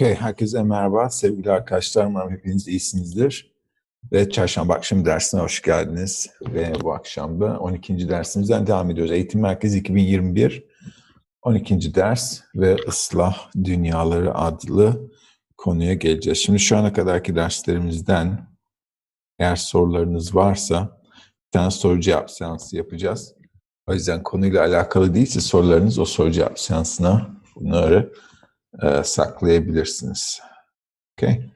Okay, herkese merhaba sevgili arkadaşlar. Umarım hepiniz iyisinizdir. Ve çarşamba akşam dersine hoş geldiniz. Ve bu akşam da 12. dersimizden devam ediyoruz. Eğitim Merkezi 2021 12. ders ve ıslah dünyaları adlı konuya geleceğiz. Şimdi şu ana kadarki derslerimizden eğer sorularınız varsa bir tane soru cevap seansı yapacağız. O yüzden konuyla alakalı değilse sorularınız o soru cevap seansına bunları e, saklayabilirsiniz. Okay.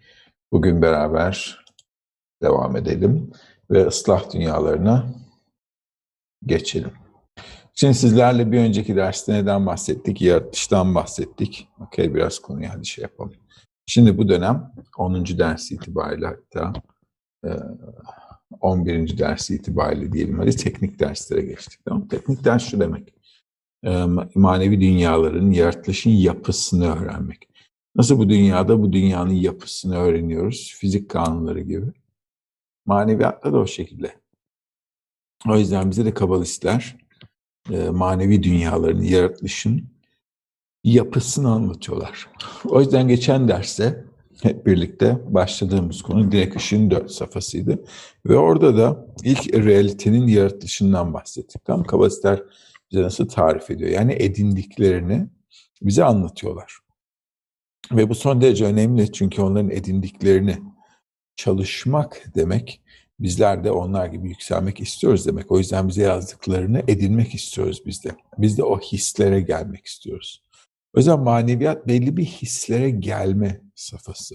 Bugün beraber devam edelim ve ıslah dünyalarına geçelim. Şimdi sizlerle bir önceki derste neden bahsettik? Yaratıştan bahsettik. Okay, biraz konuyu hadi şey yapalım. Şimdi bu dönem 10. ders itibariyle hatta 11. ders itibariyle diyelim hadi teknik derslere geçtik. Tamam Teknik ders şu demek manevi dünyaların, yaratılışın yapısını öğrenmek. Nasıl bu dünyada bu dünyanın yapısını öğreniyoruz? Fizik kanunları gibi. Maneviyatta da o şekilde. O yüzden bize de kabalistler manevi dünyaların, yaratılışın yapısını anlatıyorlar. O yüzden geçen derste hep birlikte başladığımız konu direkt ışığın dört safhasıydı. Ve orada da ilk realitenin yaratılışından bahsettik. Tam kabalistler bize nasıl tarif ediyor? Yani edindiklerini bize anlatıyorlar. Ve bu son derece önemli çünkü onların edindiklerini çalışmak demek bizler de onlar gibi yükselmek istiyoruz demek. O yüzden bize yazdıklarını edinmek istiyoruz biz de. Biz de o hislere gelmek istiyoruz. O yüzden maneviyat belli bir hislere gelme safhası.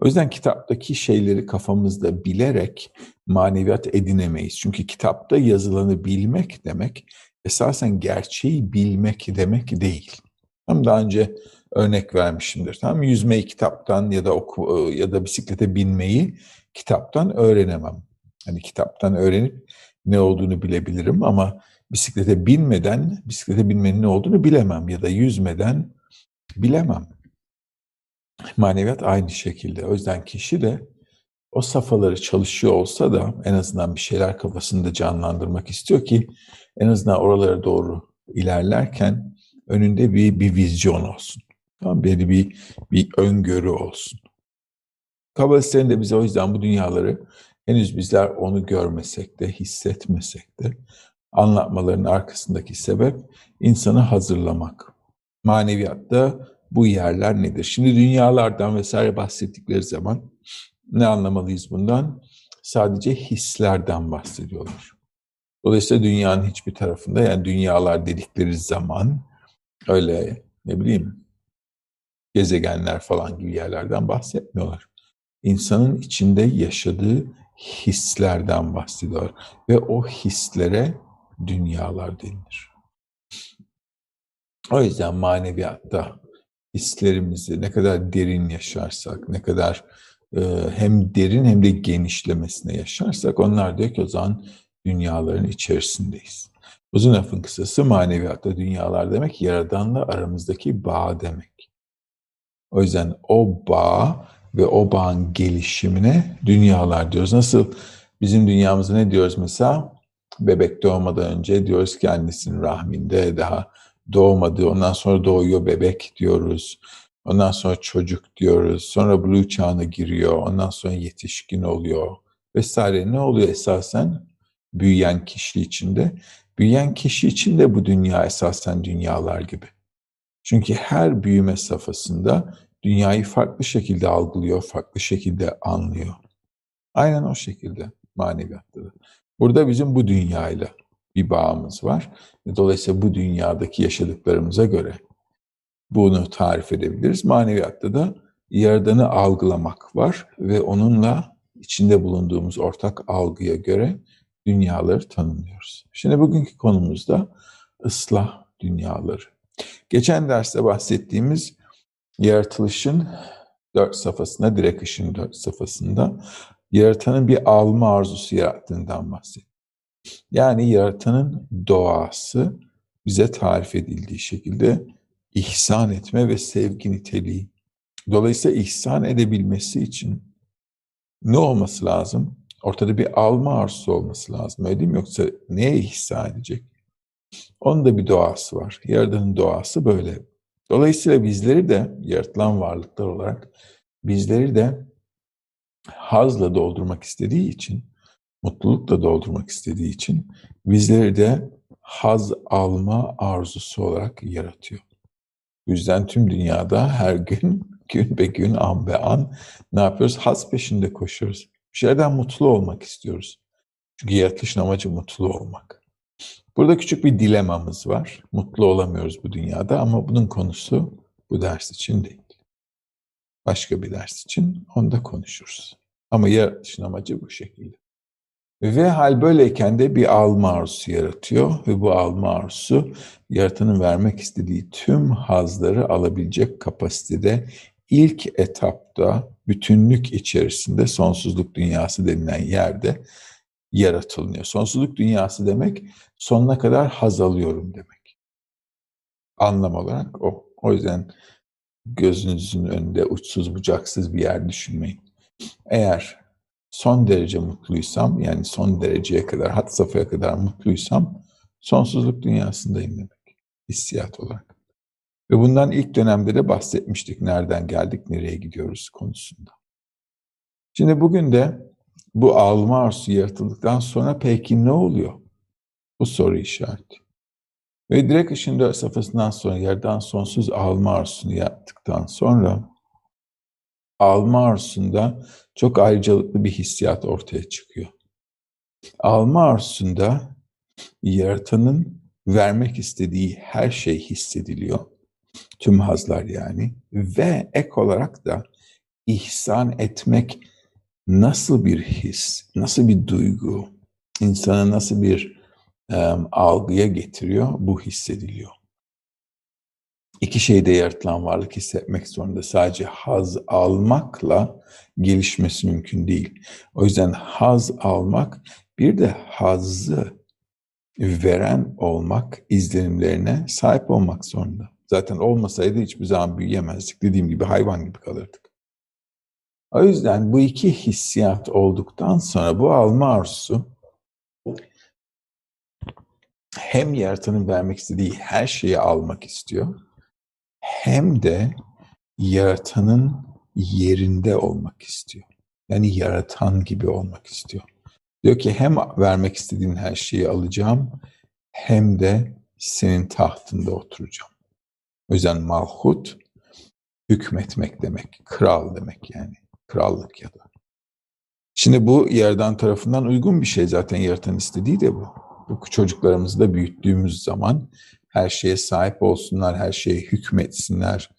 O yüzden kitaptaki şeyleri kafamızda bilerek maneviyat edinemeyiz. Çünkü kitapta yazılanı bilmek demek esasen gerçeği bilmek demek değil. Tam daha önce örnek vermişimdir. Tam yüzmeyi kitaptan ya da oku ya da bisiklete binmeyi kitaptan öğrenemem. Hani kitaptan öğrenip ne olduğunu bilebilirim ama bisiklete binmeden bisiklete binmenin ne olduğunu bilemem ya da yüzmeden bilemem. Maneviyat aynı şekilde. O yüzden kişi de o safhaları çalışıyor olsa da en azından bir şeyler kafasında canlandırmak istiyor ki en azından oralara doğru ilerlerken önünde bir, bir vizyon olsun. Tamam, bir, bir, bir öngörü olsun. Kabalistlerin de bize o yüzden bu dünyaları henüz bizler onu görmesek de, hissetmesek de anlatmaların arkasındaki sebep insanı hazırlamak. Maneviyatta bu yerler nedir? Şimdi dünyalardan vesaire bahsettikleri zaman ne anlamalıyız bundan? Sadece hislerden bahsediyorlar. Dolayısıyla dünyanın hiçbir tarafında yani dünyalar dedikleri zaman öyle ne bileyim gezegenler falan gibi yerlerden bahsetmiyorlar. İnsanın içinde yaşadığı hislerden bahsediyorlar ve o hislere dünyalar denilir. O yüzden maneviyatta hislerimizi ne kadar derin yaşarsak, ne kadar hem derin hem de genişlemesine yaşarsak onlar diyor ki o zaman dünyaların içerisindeyiz. Uzun lafın kısası maneviyatta dünyalar demek yaradanla aramızdaki bağ demek. O yüzden o bağ ve o bağın gelişimine dünyalar diyoruz. Nasıl bizim dünyamızda ne diyoruz mesela? Bebek doğmadan önce diyoruz ki annesinin rahminde daha doğmadı. Ondan sonra doğuyor bebek diyoruz. Ondan sonra çocuk diyoruz. Sonra blue çağına giriyor. Ondan sonra yetişkin oluyor vesaire. Ne oluyor esasen? Büyüyen kişi içinde. Büyüyen kişi için de bu dünya esasen dünyalar gibi. Çünkü her büyüme safhasında dünyayı farklı şekilde algılıyor, farklı şekilde anlıyor. Aynen o şekilde maneviyatta da. Burada bizim bu dünyayla bir bağımız var. Dolayısıyla bu dünyadaki yaşadıklarımıza göre bunu tarif edebiliriz. Maneviyatta da Yaradan'ı algılamak var ve onunla içinde bulunduğumuz ortak algıya göre dünyaları tanımlıyoruz. Şimdi bugünkü konumuzda ıslah dünyaları. Geçen derste bahsettiğimiz yaratılışın dört safhasında, direkt ışın dört safhasında yaratanın bir alma arzusu yarattığından bahsettik. Yani yaratanın doğası bize tarif edildiği şekilde ihsan etme ve sevgi niteliği. Dolayısıyla ihsan edebilmesi için ne olması lazım? Ortada bir alma arzusu olması lazım öyle değil mi? Yoksa neye ihsa edecek? Onun da bir doğası var. Yaradanın doğası böyle. Dolayısıyla bizleri de yaratılan varlıklar olarak bizleri de hazla doldurmak istediği için, mutlulukla doldurmak istediği için bizleri de haz alma arzusu olarak yaratıyor. Bu yüzden tüm dünyada her gün, gün be gün, an be an ne yapıyoruz? Haz peşinde koşuyoruz. Bir şeylerden mutlu olmak istiyoruz. Çünkü yaratılışın amacı mutlu olmak. Burada küçük bir dilemamız var. Mutlu olamıyoruz bu dünyada ama bunun konusu bu ders için değil. Başka bir ders için onda konuşuruz. Ama yaratılışın amacı bu şekilde. Ve hal böyleyken de bir alma arzusu yaratıyor ve bu alma arzusu yaratanın vermek istediği tüm hazları alabilecek kapasitede ilk etapta bütünlük içerisinde sonsuzluk dünyası denilen yerde yaratılıyor. Sonsuzluk dünyası demek sonuna kadar haz alıyorum demek. Anlam olarak o. O yüzden gözünüzün önünde uçsuz bucaksız bir yer düşünmeyin. Eğer son derece mutluysam yani son dereceye kadar hat safhaya kadar mutluysam sonsuzluk dünyasındayım demek hissiyat olarak. Ve bundan ilk dönemde de bahsetmiştik nereden geldik nereye gidiyoruz konusunda. Şimdi bugün de bu alma arzusu yaratıldıktan sonra peki ne oluyor? Bu soru işareti. Ve direkt ışın safhasından sonra yerden sonsuz alma arzusunu yaptıktan sonra alma arzusunda çok ayrıcalıklı bir hissiyat ortaya çıkıyor. Alma arzusunda yaratanın vermek istediği her şey hissediliyor. Tüm hazlar yani. Ve ek olarak da ihsan etmek nasıl bir his, nasıl bir duygu, insana nasıl bir um, algıya getiriyor, bu hissediliyor. İki şeyde yaratılan varlık hissetmek zorunda. Sadece haz almakla gelişmesi mümkün değil. O yüzden haz almak bir de hazzı veren olmak, izlenimlerine sahip olmak zorunda. Zaten olmasaydı hiçbir zaman büyüyemezdik. Dediğim gibi hayvan gibi kalırdık. O yüzden bu iki hissiyat olduktan sonra bu alma arzusu hem yaratanın vermek istediği her şeyi almak istiyor hem de yaratanın yerinde olmak istiyor. Yani yaratan gibi olmak istiyor. Diyor ki hem vermek istediğin her şeyi alacağım hem de senin tahtında oturacağım. Yüzden malhut hükmetmek demek, kral demek yani. Krallık ya da. Şimdi bu yerden tarafından uygun bir şey zaten yaratan istediği de bu. Bu çocuklarımızı da büyüttüğümüz zaman her şeye sahip olsunlar, her şeye hükmetsinler,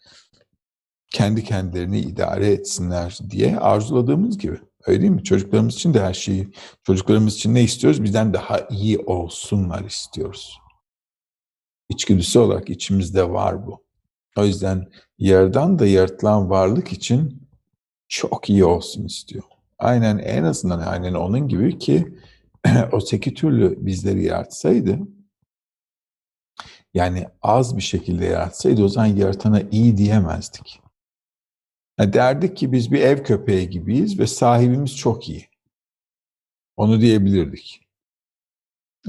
kendi kendilerini idare etsinler diye arzuladığımız gibi. Öyle değil mi? Çocuklarımız için de her şeyi, çocuklarımız için ne istiyoruz? Bizden daha iyi olsunlar istiyoruz. İçgüdüsü olarak içimizde var bu. O yüzden yerden de yaratılan varlık için çok iyi olsun istiyor. Aynen en azından aynen onun gibi ki o seki türlü bizleri yaratsaydı yani az bir şekilde yaratsaydı o zaman yaratana iyi diyemezdik. Yani derdik ki biz bir ev köpeği gibiyiz ve sahibimiz çok iyi. Onu diyebilirdik.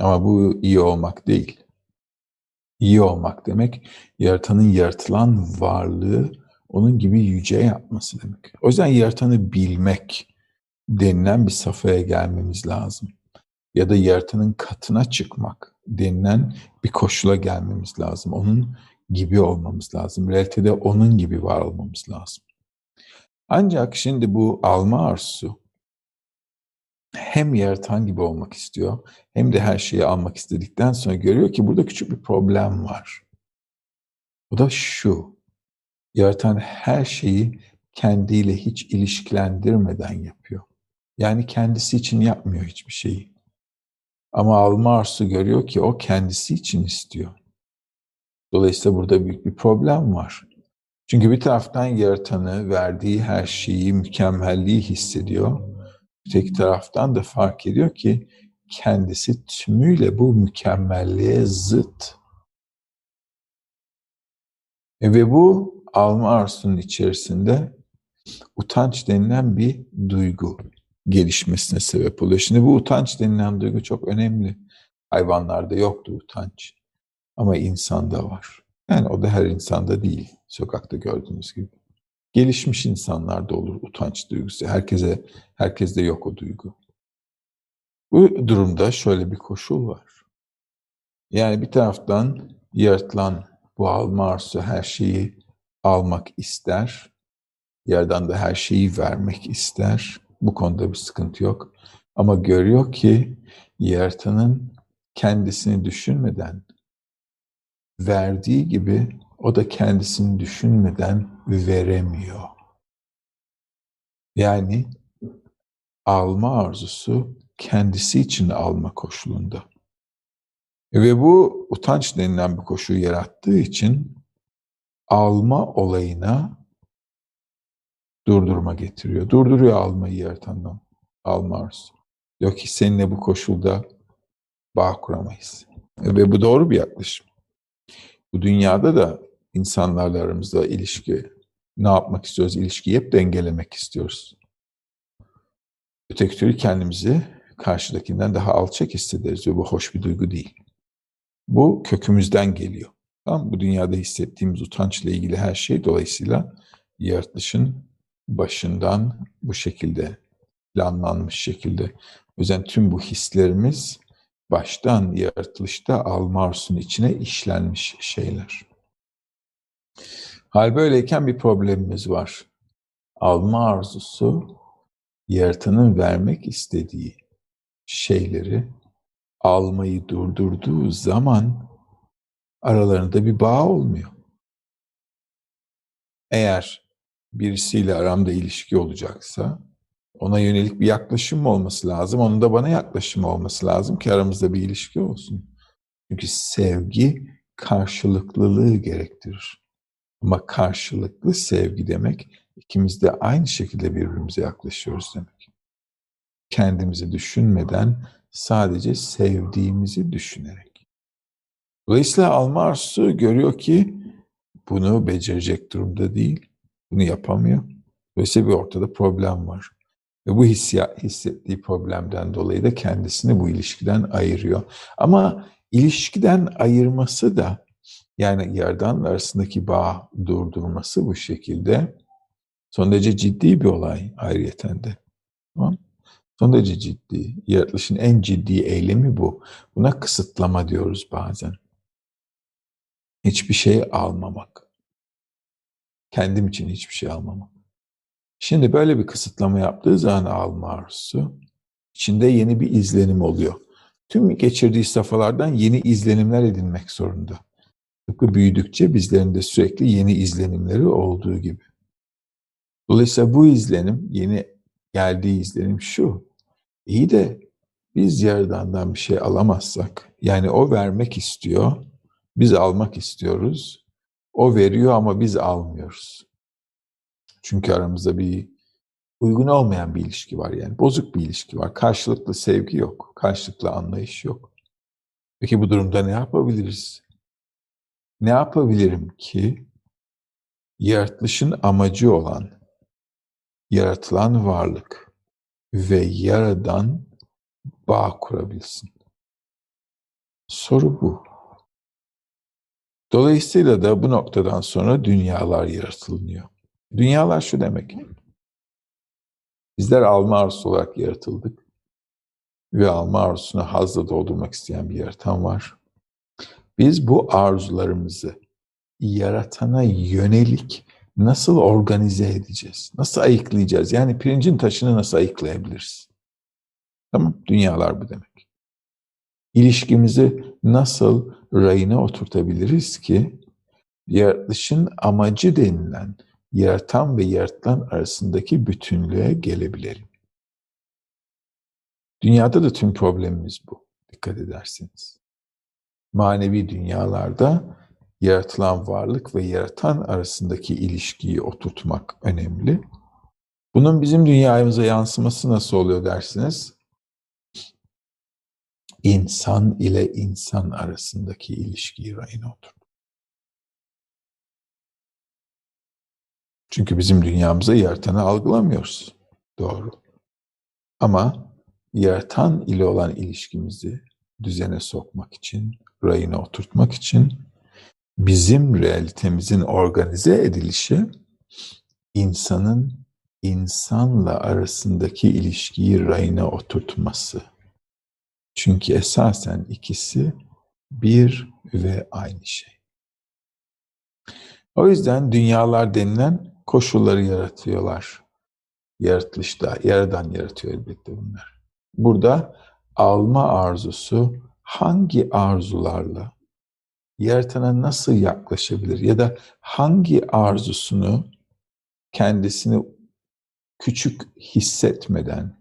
Ama bu iyi olmak değil. İyi olmak demek yaratanın yaratılan varlığı onun gibi yüce yapması demek. O yüzden yaratanı bilmek denilen bir safhaya gelmemiz lazım. Ya da yaratanın katına çıkmak denilen bir koşula gelmemiz lazım. Onun gibi olmamız lazım. Realitede onun gibi var olmamız lazım. Ancak şimdi bu alma arzusu hem yaratan gibi olmak istiyor hem de her şeyi almak istedikten sonra görüyor ki burada küçük bir problem var. O da şu. Yaratan her şeyi kendiyle hiç ilişkilendirmeden yapıyor. Yani kendisi için yapmıyor hiçbir şeyi. Ama alma arzusu görüyor ki o kendisi için istiyor. Dolayısıyla burada büyük bir problem var. Çünkü bir taraftan yaratanı, verdiği her şeyi, mükemmelliği hissediyor. Öteki taraftan da fark ediyor ki kendisi tümüyle bu mükemmelliğe zıt. E ve bu alma arzusunun içerisinde utanç denilen bir duygu gelişmesine sebep oluyor. Şimdi bu utanç denilen duygu çok önemli. Hayvanlarda yoktu utanç ama insanda var. Yani o da her insanda değil. Sokakta gördüğünüz gibi. Gelişmiş insanlarda olur utanç duygusu. Herkese herkeste yok o duygu. Bu durumda şöyle bir koşul var. Yani bir taraftan yaratılan bu alma arzusu her şeyi almak ister. Yerden de her şeyi vermek ister. Bu konuda bir sıkıntı yok. Ama görüyor ki yaratanın kendisini düşünmeden verdiği gibi o da kendisini düşünmeden veremiyor. Yani alma arzusu kendisi için alma koşulunda. Ve bu utanç denilen bir koşuyu yarattığı için alma olayına durdurma getiriyor. Durduruyor almayı yaratandan. Alma arzusu. Diyor ki seninle bu koşulda bağ kuramayız. Ve bu doğru bir yaklaşım. Bu dünyada da insanlarla aramızda ilişki ne yapmak istiyoruz? İlişkiyi hep dengelemek istiyoruz. Öteki türlü kendimizi karşıdakinden daha alçak hissederiz ve bu hoş bir duygu değil. Bu kökümüzden geliyor. Tamam Bu dünyada hissettiğimiz utançla ilgili her şey dolayısıyla yaratılışın başından bu şekilde planlanmış şekilde. O yüzden tüm bu hislerimiz baştan yaratılışta almarsun içine işlenmiş şeyler. Hal böyleyken bir problemimiz var. Alma arzusu yaratanın vermek istediği şeyleri almayı durdurduğu zaman aralarında bir bağ olmuyor. Eğer birisiyle aramda ilişki olacaksa ona yönelik bir yaklaşım olması lazım. Onun da bana yaklaşım olması lazım ki aramızda bir ilişki olsun. Çünkü sevgi karşılıklılığı gerektirir. Ama karşılıklı sevgi demek ikimiz de aynı şekilde birbirimize yaklaşıyoruz demek. Kendimizi düşünmeden sadece sevdiğimizi düşünerek. Dolayısıyla alma arzusu görüyor ki bunu becerecek durumda değil. Bunu yapamıyor. Dolayısıyla bir ortada problem var. Ve bu hissiyat, hissettiği problemden dolayı da kendisini bu ilişkiden ayırıyor. Ama ilişkiden ayırması da yani yerden arasındaki bağ durdurması bu şekilde son derece ciddi bir olay ayrıyeten de. Tamam Son derece ciddi. Yaratılışın en ciddi eylemi bu. Buna kısıtlama diyoruz bazen. Hiçbir şey almamak. Kendim için hiçbir şey almamak. Şimdi böyle bir kısıtlama yaptığı zaman alma arzusu içinde yeni bir izlenim oluyor. Tüm geçirdiği safhalardan yeni izlenimler edinmek zorunda. Tıpkı büyüdükçe bizlerin de sürekli yeni izlenimleri olduğu gibi. Dolayısıyla bu izlenim, yeni geldiği izlenim şu. İyi de biz Yaradan'dan bir şey alamazsak, yani o vermek istiyor, biz almak istiyoruz. O veriyor ama biz almıyoruz. Çünkü aramızda bir uygun olmayan bir ilişki var yani. Bozuk bir ilişki var. Karşılıklı sevgi yok. Karşılıklı anlayış yok. Peki bu durumda ne yapabiliriz? Ne yapabilirim ki yaratılışın amacı olan yaratılan varlık ve yaradan bağ kurabilsin? Soru bu. Dolayısıyla da bu noktadan sonra dünyalar yaratılıyor. Dünyalar şu demek. Bizler alma arzusu olarak yaratıldık. Ve alma arzusunu hazla doldurmak isteyen bir yaratan var. Biz bu arzularımızı yaratana yönelik nasıl organize edeceğiz? Nasıl ayıklayacağız? Yani pirincin taşını nasıl ayıklayabiliriz? Tamam, dünyalar bu demek. İlişkimizi nasıl rayına oturtabiliriz ki yaratılışın amacı denilen yaratan ve yaratılan arasındaki bütünlüğe gelebilelim. Dünyada da tüm problemimiz bu. Dikkat ederseniz. Manevi dünyalarda yaratılan varlık ve yaratan arasındaki ilişkiyi oturtmak önemli. Bunun bizim dünyamıza yansıması nasıl oluyor dersiniz? İnsan ile insan arasındaki ilişkiyi rayına oturt. Çünkü bizim dünyamıza yaratanı algılamıyoruz. Doğru. Ama yaratan ile olan ilişkimizi düzene sokmak için, rayına oturtmak için bizim realitemizin organize edilişi insanın insanla arasındaki ilişkiyi rayına oturtması. Çünkü esasen ikisi bir ve aynı şey. O yüzden dünyalar denilen koşulları yaratıyorlar. Yaratılışta, yaradan yaratıyor elbette bunlar. Burada alma arzusu hangi arzularla yaratana nasıl yaklaşabilir ya da hangi arzusunu kendisini küçük hissetmeden,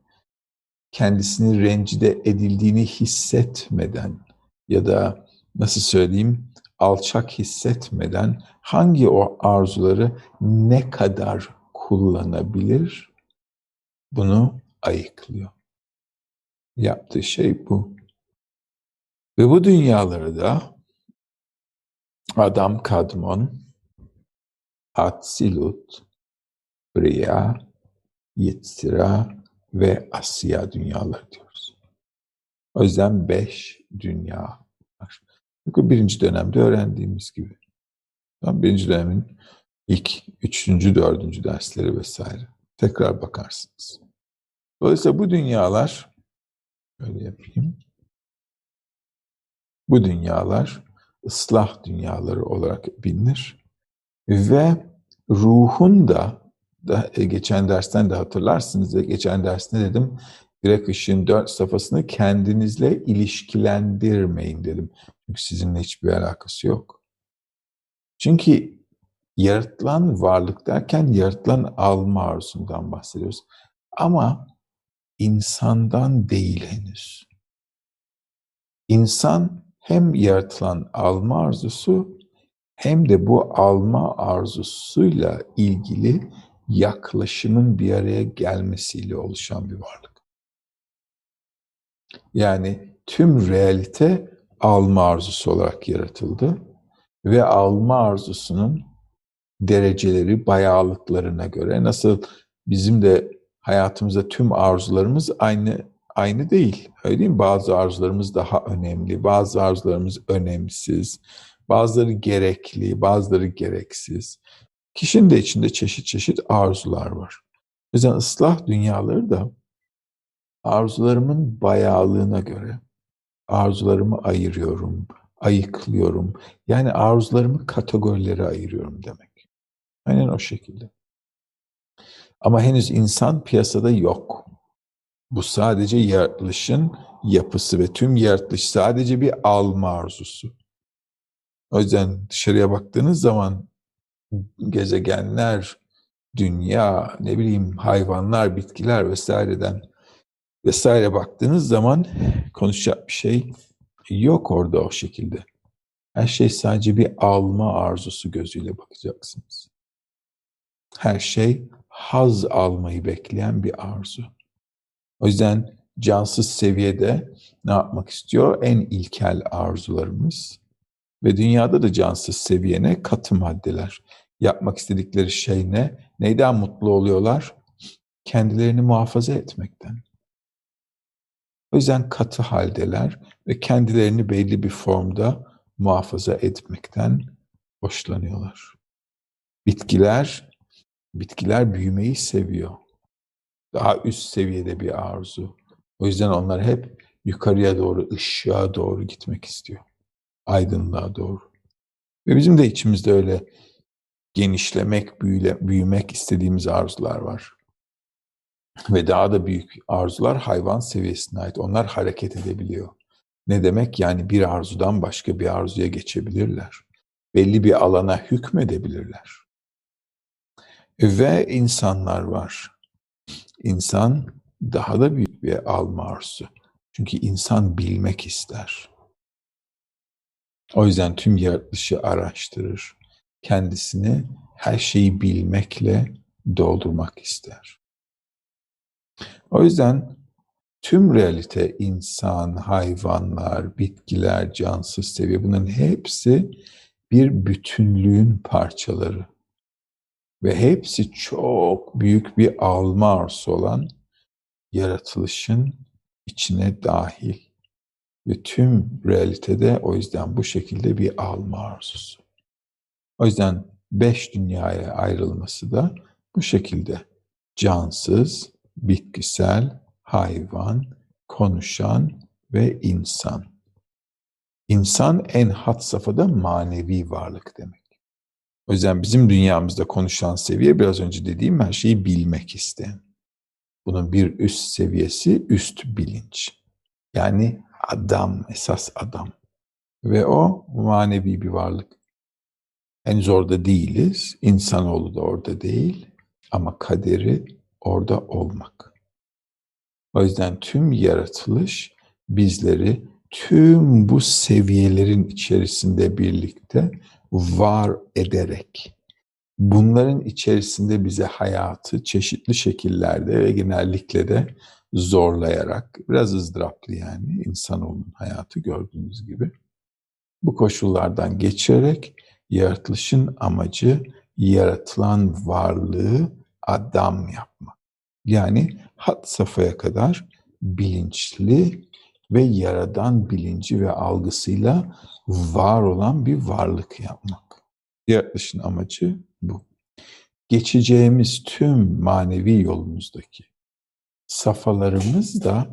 kendisini rencide edildiğini hissetmeden ya da nasıl söyleyeyim alçak hissetmeden hangi o arzuları ne kadar kullanabilir bunu ayıklıyor. Yaptığı şey bu. Ve bu dünyaları da Adam Kadmon, Atsilut, Briya, Yetzira ve Asya dünyaları diyoruz. O yüzden beş dünya var. Çünkü birinci dönemde öğrendiğimiz gibi. Birinci dönemin ilk üçüncü, dördüncü dersleri vesaire. Tekrar bakarsınız. Dolayısıyla bu dünyalar, öyle yapayım. Bu dünyalar ıslah dünyaları olarak bilinir. Ve ruhun da, da e, geçen dersten de hatırlarsınız. Geçen derste dedim direkt ışığın dört safhasını kendinizle ilişkilendirmeyin dedim. Çünkü sizinle hiçbir alakası yok. Çünkü yaratılan varlık derken yaratılan alma arzusundan bahsediyoruz. Ama insandan değil henüz. İnsan hem yaratılan alma arzusu hem de bu alma arzusuyla ilgili yaklaşımın bir araya gelmesiyle oluşan bir varlık. Yani tüm realite alma arzusu olarak yaratıldı ve alma arzusunun dereceleri, bayağılıklarına göre nasıl bizim de hayatımızda tüm arzularımız aynı aynı değil. Öyle değil mi? Bazı arzularımız daha önemli, bazı arzularımız önemsiz, bazıları gerekli, bazıları gereksiz. Kişinin de içinde çeşit çeşit arzular var. O yüzden ıslah dünyaları da arzularımın bayağılığına göre arzularımı ayırıyorum, ayıklıyorum. Yani arzularımı kategorilere ayırıyorum demek. Aynen o şekilde. Ama henüz insan piyasada yok. Bu sadece yaratılışın yapısı ve tüm yaratılış sadece bir alma arzusu. O yüzden dışarıya baktığınız zaman gezegenler, dünya, ne bileyim hayvanlar, bitkiler vesaireden vesaire baktığınız zaman konuşacak bir şey yok orada o şekilde. Her şey sadece bir alma arzusu gözüyle bakacaksınız. Her şey haz almayı bekleyen bir arzu. O yüzden cansız seviyede ne yapmak istiyor? En ilkel arzularımız ve dünyada da cansız seviyene katı maddeler. Yapmak istedikleri şey ne? Neyden mutlu oluyorlar? Kendilerini muhafaza etmekten. O yüzden katı haldeler ve kendilerini belli bir formda muhafaza etmekten hoşlanıyorlar. Bitkiler, bitkiler büyümeyi seviyor. Daha üst seviyede bir arzu. O yüzden onlar hep yukarıya doğru, ışığa doğru gitmek istiyor. Aydınlığa doğru. Ve bizim de içimizde öyle genişlemek, büyüle, büyümek istediğimiz arzular var. Ve daha da büyük arzular hayvan seviyesine ait. Onlar hareket edebiliyor. Ne demek? Yani bir arzudan başka bir arzuya geçebilirler. Belli bir alana hükmedebilirler. Ve insanlar var. İnsan daha da büyük bir alma arzusu. Çünkü insan bilmek ister. O yüzden tüm yaratılışı araştırır. Kendisini her şeyi bilmekle doldurmak ister. O yüzden tüm realite insan, hayvanlar, bitkiler, cansız seviye bunların hepsi bir bütünlüğün parçaları. Ve hepsi çok büyük bir alma arzusu olan yaratılışın içine dahil. Ve tüm realitede o yüzden bu şekilde bir alma arzusu. O yüzden beş dünyaya ayrılması da bu şekilde. Cansız, bitkisel, hayvan, konuşan ve insan. İnsan en hat safhada manevi varlık demek. O yüzden bizim dünyamızda konuşan seviye biraz önce dediğim her şeyi bilmek isteyen. Bunun bir üst seviyesi üst bilinç. Yani adam, esas adam. Ve o manevi bir varlık. Henüz orada değiliz. İnsanoğlu da orada değil. Ama kaderi orada olmak. O yüzden tüm yaratılış bizleri tüm bu seviyelerin içerisinde birlikte var ederek bunların içerisinde bize hayatı çeşitli şekillerde ve genellikle de zorlayarak biraz ızdıraplı yani insanoğlunun hayatı gördüğünüz gibi bu koşullardan geçerek yaratılışın amacı yaratılan varlığı adam yapmak. Yani hat safhaya kadar bilinçli ve yaradan bilinci ve algısıyla var olan bir varlık yapmak. Yaratılışın amacı bu. Geçeceğimiz tüm manevi yolumuzdaki safhalarımız da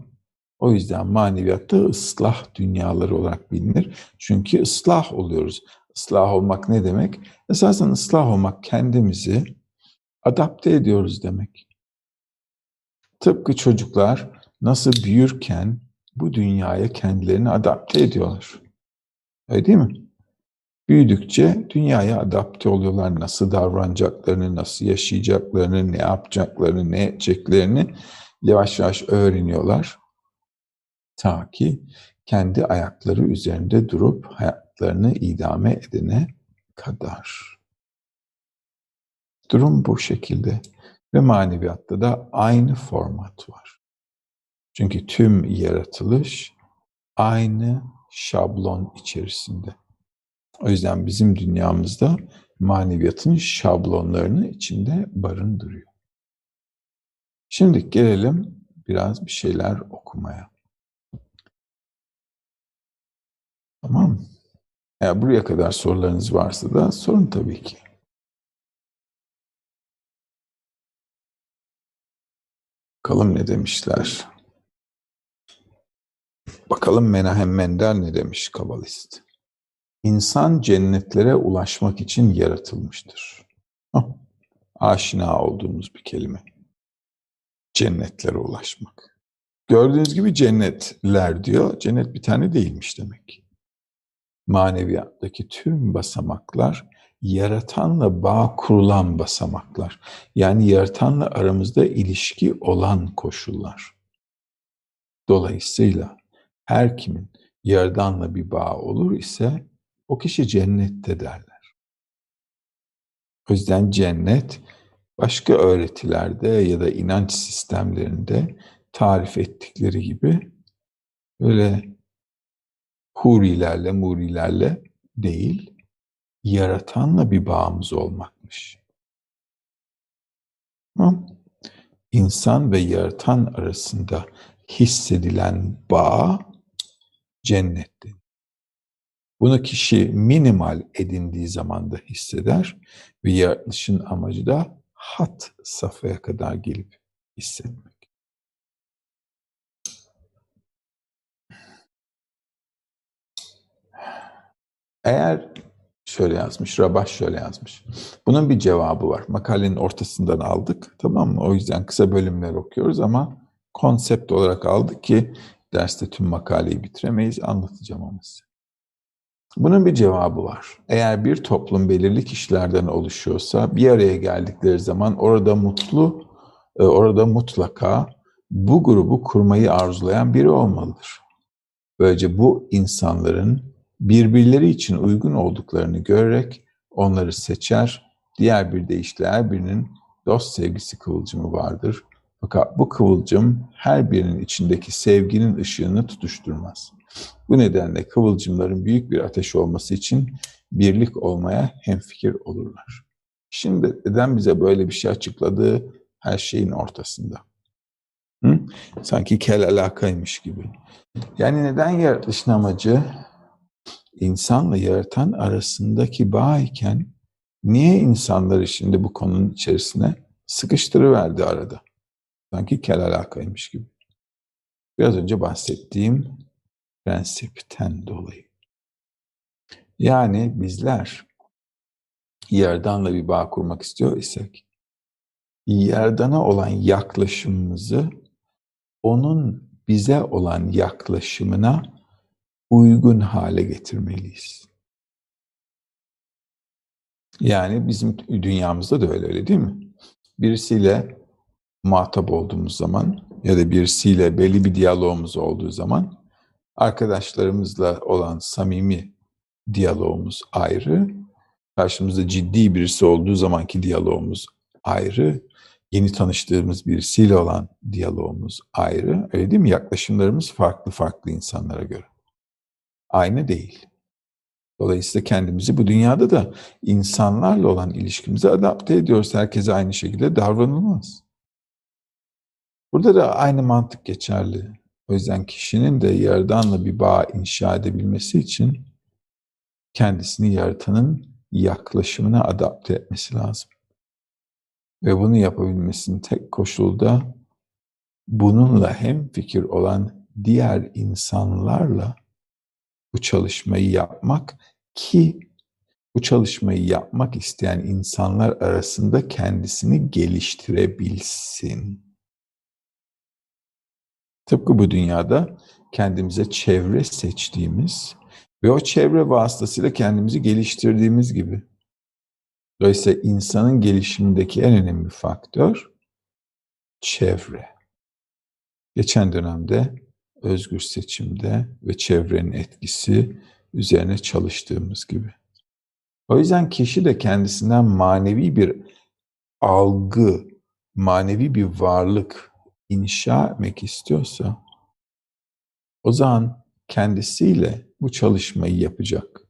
o yüzden maneviyatta ıslah dünyaları olarak bilinir. Çünkü ıslah oluyoruz. Islah olmak ne demek? Esasen ıslah olmak kendimizi adapte ediyoruz demek. Tıpkı çocuklar nasıl büyürken bu dünyaya kendilerini adapte ediyorlar. Öyle değil mi? Büyüdükçe dünyaya adapte oluyorlar. Nasıl davranacaklarını, nasıl yaşayacaklarını, ne yapacaklarını, ne edeceklerini yavaş yavaş öğreniyorlar. Ta ki kendi ayakları üzerinde durup hayatlarını idame edene kadar. Durum bu şekilde ve maneviyatta da aynı format var. Çünkü tüm yaratılış aynı şablon içerisinde. O yüzden bizim dünyamızda maneviyatın şablonlarını içinde barındırıyor. Şimdi gelelim biraz bir şeyler okumaya. Tamam Eğer buraya kadar sorularınız varsa da sorun tabii ki. Bakalım ne demişler. Bakalım Menahem Mendel ne demiş kabalist. İnsan cennetlere ulaşmak için yaratılmıştır. Aşina olduğumuz bir kelime. Cennetlere ulaşmak. Gördüğünüz gibi cennetler diyor. Cennet bir tane değilmiş demek. Maneviyattaki tüm basamaklar yaratanla bağ kurulan basamaklar. Yani yaratanla aramızda ilişki olan koşullar. Dolayısıyla her kimin yaradanla bir bağ olur ise o kişi cennette derler. O yüzden cennet başka öğretilerde ya da inanç sistemlerinde tarif ettikleri gibi öyle hurilerle, murilerle değil, yaratanla bir bağımız olmakmış. İnsan ve yaratan arasında hissedilen bağ cennettir. Bunu kişi minimal edindiği zaman da hisseder ve yaratılışın amacı da hat safhaya kadar gelip hissetmek. Eğer şöyle yazmış, Rabah şöyle yazmış. Bunun bir cevabı var. Makalenin ortasından aldık. Tamam mı? O yüzden kısa bölümler okuyoruz ama konsept olarak aldık ki derste tüm makaleyi bitiremeyiz. Anlatacağım ama size. Bunun bir cevabı var. Eğer bir toplum belirli kişilerden oluşuyorsa bir araya geldikleri zaman orada mutlu, e, orada mutlaka bu grubu kurmayı arzulayan biri olmalıdır. Böylece bu insanların birbirleri için uygun olduklarını görerek onları seçer, diğer bir deyişle her birinin dost sevgisi kıvılcımı vardır. Fakat bu kıvılcım her birinin içindeki sevginin ışığını tutuşturmaz. Bu nedenle kıvılcımların büyük bir ateş olması için birlik olmaya hemfikir olurlar. Şimdi neden bize böyle bir şey açıkladığı her şeyin ortasında. Hı? Sanki kel alakaymış gibi. Yani neden yaratılışın amacı insanla yaratan arasındaki bağ iken niye insanları şimdi bu konunun içerisine sıkıştırıverdi arada? Sanki kel alakaymış gibi. Biraz önce bahsettiğim prensipten dolayı. Yani bizler yerdanla bir bağ kurmak istiyor isek, yerdana olan yaklaşımımızı onun bize olan yaklaşımına uygun hale getirmeliyiz. Yani bizim dünyamızda da öyle öyle değil mi? Birisiyle muhatap olduğumuz zaman ya da birisiyle belli bir diyalogumuz olduğu zaman arkadaşlarımızla olan samimi diyalogumuz ayrı. Karşımızda ciddi birisi olduğu zamanki diyalogumuz ayrı. Yeni tanıştığımız birisiyle olan diyalogumuz ayrı. Öyle değil mi? Yaklaşımlarımız farklı farklı insanlara göre. Aynı değil. Dolayısıyla kendimizi bu dünyada da insanlarla olan ilişkimize adapte ediyoruz. Herkese aynı şekilde davranılmaz. Burada da aynı mantık geçerli. O yüzden kişinin de yaradanla bir bağ inşa edebilmesi için kendisini yaratanın yaklaşımına adapte etmesi lazım. Ve bunu yapabilmesinin tek koşulu da bununla hem fikir olan diğer insanlarla bu çalışmayı yapmak ki bu çalışmayı yapmak isteyen insanlar arasında kendisini geliştirebilsin. Tıpkı bu dünyada kendimize çevre seçtiğimiz ve o çevre vasıtasıyla kendimizi geliştirdiğimiz gibi. Dolayısıyla insanın gelişimindeki en önemli faktör çevre. Geçen dönemde özgür seçimde ve çevrenin etkisi üzerine çalıştığımız gibi. O yüzden kişi de kendisinden manevi bir algı, manevi bir varlık inşa etmek istiyorsa o zaman kendisiyle bu çalışmayı yapacak.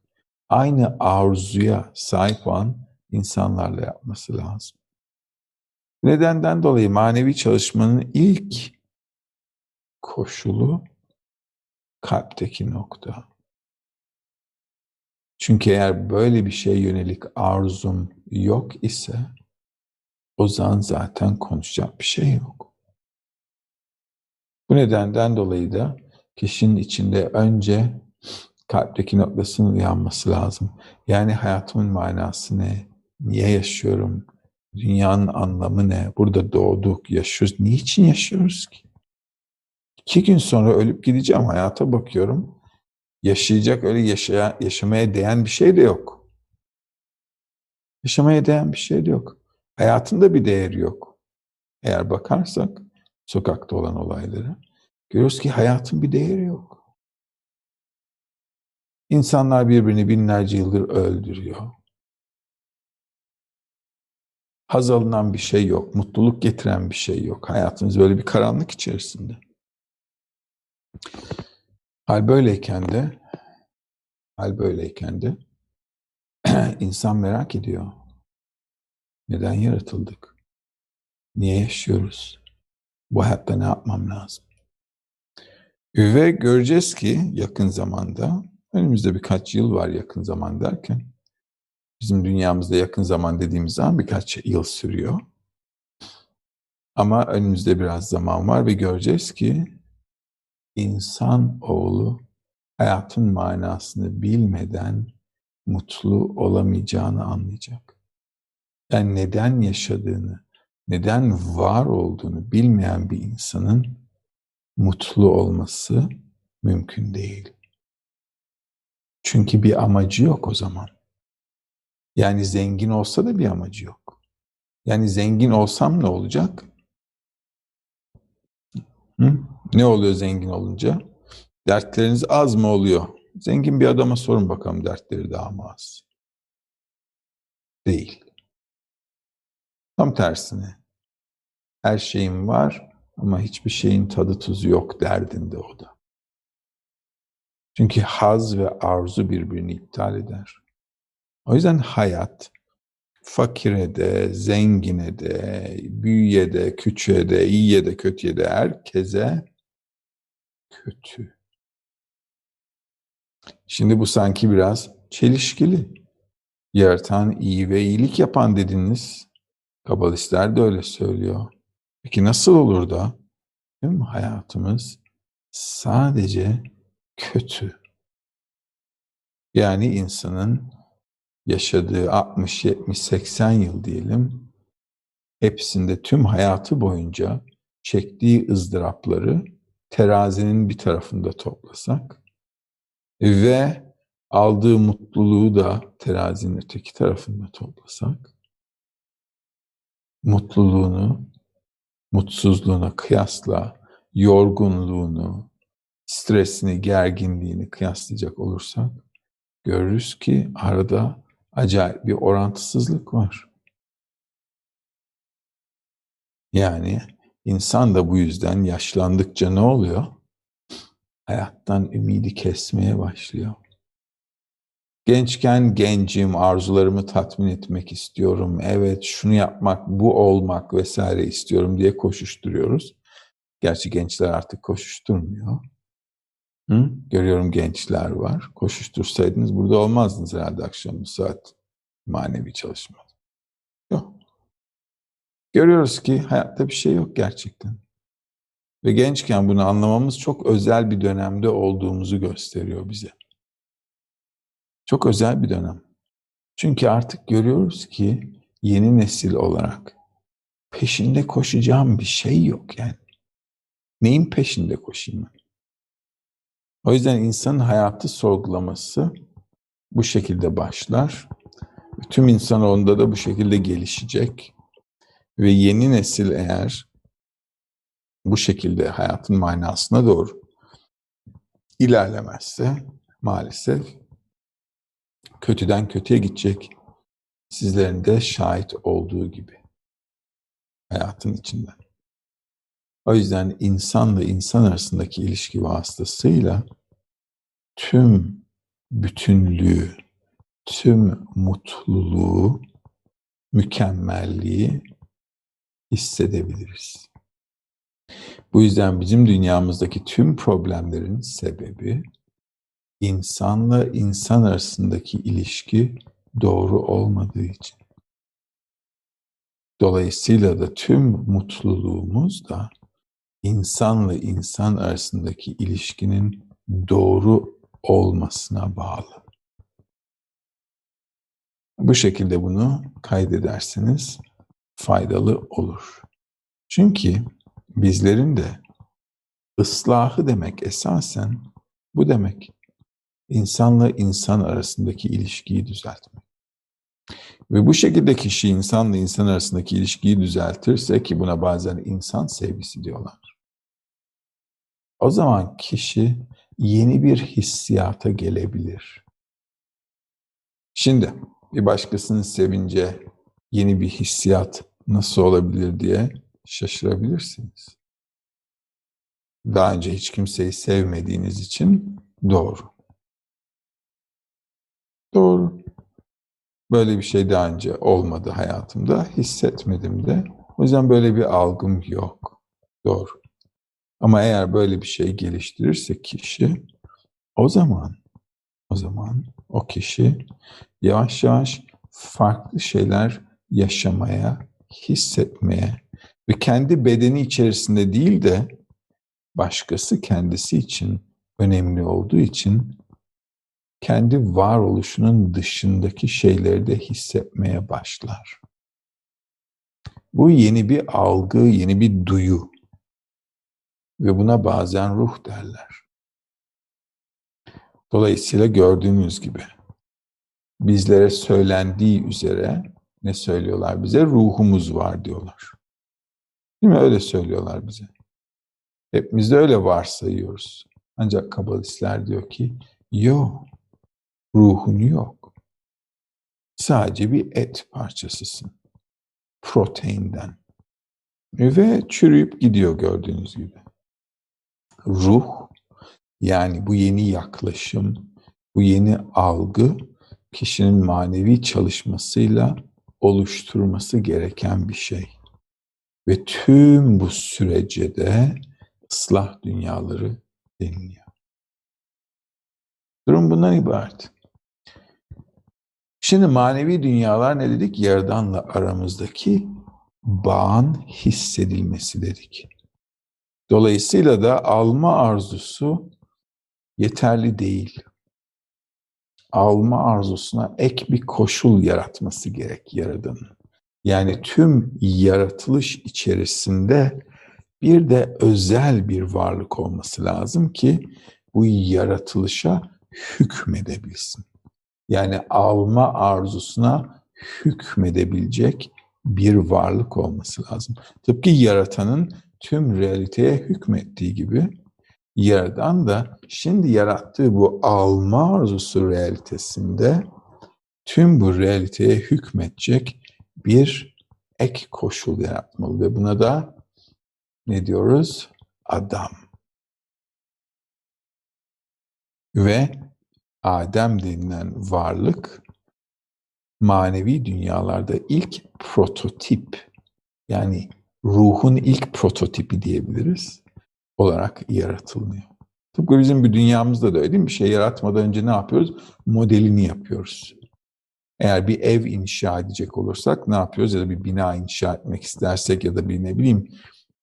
Aynı arzuya sahip olan insanlarla yapması lazım. Nedenden dolayı manevi çalışmanın ilk koşulu kalpteki nokta. Çünkü eğer böyle bir şey yönelik arzum yok ise o zaman zaten konuşacak bir şey yok. Bu nedenden dolayı da kişinin içinde önce kalpteki noktasının uyanması lazım. Yani hayatımın manası ne? Niye yaşıyorum? Dünyanın anlamı ne? Burada doğduk, yaşıyoruz. Niçin yaşıyoruz ki? İki gün sonra ölüp gideceğim hayata bakıyorum. Yaşayacak öyle yaşaya, yaşamaya değen bir şey de yok. Yaşamaya değen bir şey de yok. Hayatında bir değeri yok. Eğer bakarsak sokakta olan olaylara görüyoruz ki hayatın bir değeri yok. İnsanlar birbirini binlerce yıldır öldürüyor. Haz alınan bir şey yok, mutluluk getiren bir şey yok. Hayatımız böyle bir karanlık içerisinde. Hal böyleyken de hal böyleyken de insan merak ediyor. Neden yaratıldık? Niye yaşıyoruz? Bu hayatta ne yapmam lazım? Ve göreceğiz ki yakın zamanda, önümüzde birkaç yıl var yakın zaman derken, bizim dünyamızda yakın zaman dediğimiz zaman birkaç yıl sürüyor. Ama önümüzde biraz zaman var ve göreceğiz ki insan oğlu hayatın manasını bilmeden mutlu olamayacağını anlayacak. Yani neden yaşadığını, neden var olduğunu bilmeyen bir insanın mutlu olması mümkün değil. Çünkü bir amacı yok o zaman. Yani zengin olsa da bir amacı yok. Yani zengin olsam ne olacak? Hı? Ne oluyor zengin olunca? Dertleriniz az mı oluyor? Zengin bir adama sorun bakalım dertleri daha mı az? Değil. Tam tersine. Her şeyim var ama hiçbir şeyin tadı tuzu yok derdinde o da. Çünkü haz ve arzu birbirini iptal eder. O yüzden hayat fakire de, zengine de, büyüye de, küçüğe de, iyiye de, kötüye de herkese kötü. Şimdi bu sanki biraz çelişkili. Yaratan, iyi ve iyilik yapan dediniz. Kabalistler de öyle söylüyor. Peki nasıl olur da tüm hayatımız sadece kötü? Yani insanın yaşadığı 60, 70, 80 yıl diyelim hepsinde tüm hayatı boyunca çektiği ızdırapları terazinin bir tarafında toplasak ve aldığı mutluluğu da terazinin öteki tarafında toplasak mutluluğunu mutsuzluğuna kıyasla yorgunluğunu, stresini, gerginliğini kıyaslayacak olursak görürüz ki arada acayip bir orantısızlık var. Yani insan da bu yüzden yaşlandıkça ne oluyor? Hayattan ümidi kesmeye başlıyor. Gençken gencim, arzularımı tatmin etmek istiyorum. Evet, şunu yapmak, bu olmak vesaire istiyorum diye koşuşturuyoruz. Gerçi gençler artık koşuşturmuyor. Hı? Görüyorum gençler var. Koşuştursaydınız burada olmazdınız herhalde akşam bu saat manevi çalışma. Yok. Görüyoruz ki hayatta bir şey yok gerçekten. Ve gençken bunu anlamamız çok özel bir dönemde olduğumuzu gösteriyor bize. Çok özel bir dönem. Çünkü artık görüyoruz ki yeni nesil olarak peşinde koşacağım bir şey yok yani. Neyin peşinde koşayım ben? O yüzden insanın hayatı sorgulaması bu şekilde başlar. Tüm insanoğlunda da bu şekilde gelişecek. Ve yeni nesil eğer bu şekilde hayatın manasına doğru ilerlemezse maalesef kötüden kötüye gidecek. Sizlerin de şahit olduğu gibi hayatın içinden. O yüzden insanla insan arasındaki ilişki vasıtasıyla tüm bütünlüğü, tüm mutluluğu, mükemmelliği hissedebiliriz. Bu yüzden bizim dünyamızdaki tüm problemlerin sebebi insanla insan arasındaki ilişki doğru olmadığı için. Dolayısıyla da tüm mutluluğumuz da insanla insan arasındaki ilişkinin doğru olmasına bağlı. Bu şekilde bunu kaydederseniz faydalı olur. Çünkü bizlerin de ıslahı demek esasen bu demek. İnsanla insan arasındaki ilişkiyi düzeltmek. Ve bu şekilde kişi insanla insan arasındaki ilişkiyi düzeltirse ki buna bazen insan sevgisi diyorlar. O zaman kişi yeni bir hissiyata gelebilir. Şimdi bir başkasını sevince yeni bir hissiyat nasıl olabilir diye şaşırabilirsiniz. Daha önce hiç kimseyi sevmediğiniz için doğru. Doğru. Böyle bir şey daha önce olmadı hayatımda. Hissetmedim de. O yüzden böyle bir algım yok. Doğru. Ama eğer böyle bir şey geliştirirse kişi o zaman o zaman o kişi yavaş yavaş farklı şeyler yaşamaya, hissetmeye ve kendi bedeni içerisinde değil de başkası kendisi için önemli olduğu için kendi varoluşunun dışındaki şeyleri de hissetmeye başlar. Bu yeni bir algı, yeni bir duyu ve buna bazen ruh derler. Dolayısıyla gördüğünüz gibi bizlere söylendiği üzere ne söylüyorlar bize? Ruhumuz var diyorlar. Değil mi? Öyle söylüyorlar bize. Hepimiz de öyle varsayıyoruz. Ancak kabalistler diyor ki yok ruhun yok. Sadece bir et parçasısın. Proteinden. Ve çürüyüp gidiyor gördüğünüz gibi. Ruh, yani bu yeni yaklaşım, bu yeni algı kişinin manevi çalışmasıyla oluşturması gereken bir şey. Ve tüm bu sürece de ıslah dünyaları deniliyor. Durum bundan ibaret. Şimdi manevi dünyalar ne dedik? Yaradanla aramızdaki bağın hissedilmesi dedik. Dolayısıyla da alma arzusu yeterli değil. Alma arzusuna ek bir koşul yaratması gerek Yaradan'ın. Yani tüm yaratılış içerisinde bir de özel bir varlık olması lazım ki bu yaratılışa hükmedebilsin. Yani alma arzusuna hükmedebilecek bir varlık olması lazım. Tıpkı yaratanın tüm realiteye hükmettiği gibi yaradan da şimdi yarattığı bu alma arzusu realitesinde tüm bu realiteye hükmetecek bir ek koşul yaratmalı ve buna da ne diyoruz? Adam. Ve Adem denilen varlık manevi dünyalarda ilk prototip yani ruhun ilk prototipi diyebiliriz olarak yaratılıyor. Tıpkı bizim bir dünyamızda da öyle değil mi? Bir şey yaratmadan önce ne yapıyoruz? Modelini yapıyoruz. Eğer bir ev inşa edecek olursak ne yapıyoruz? Ya da bir bina inşa etmek istersek ya da bir ne bileyim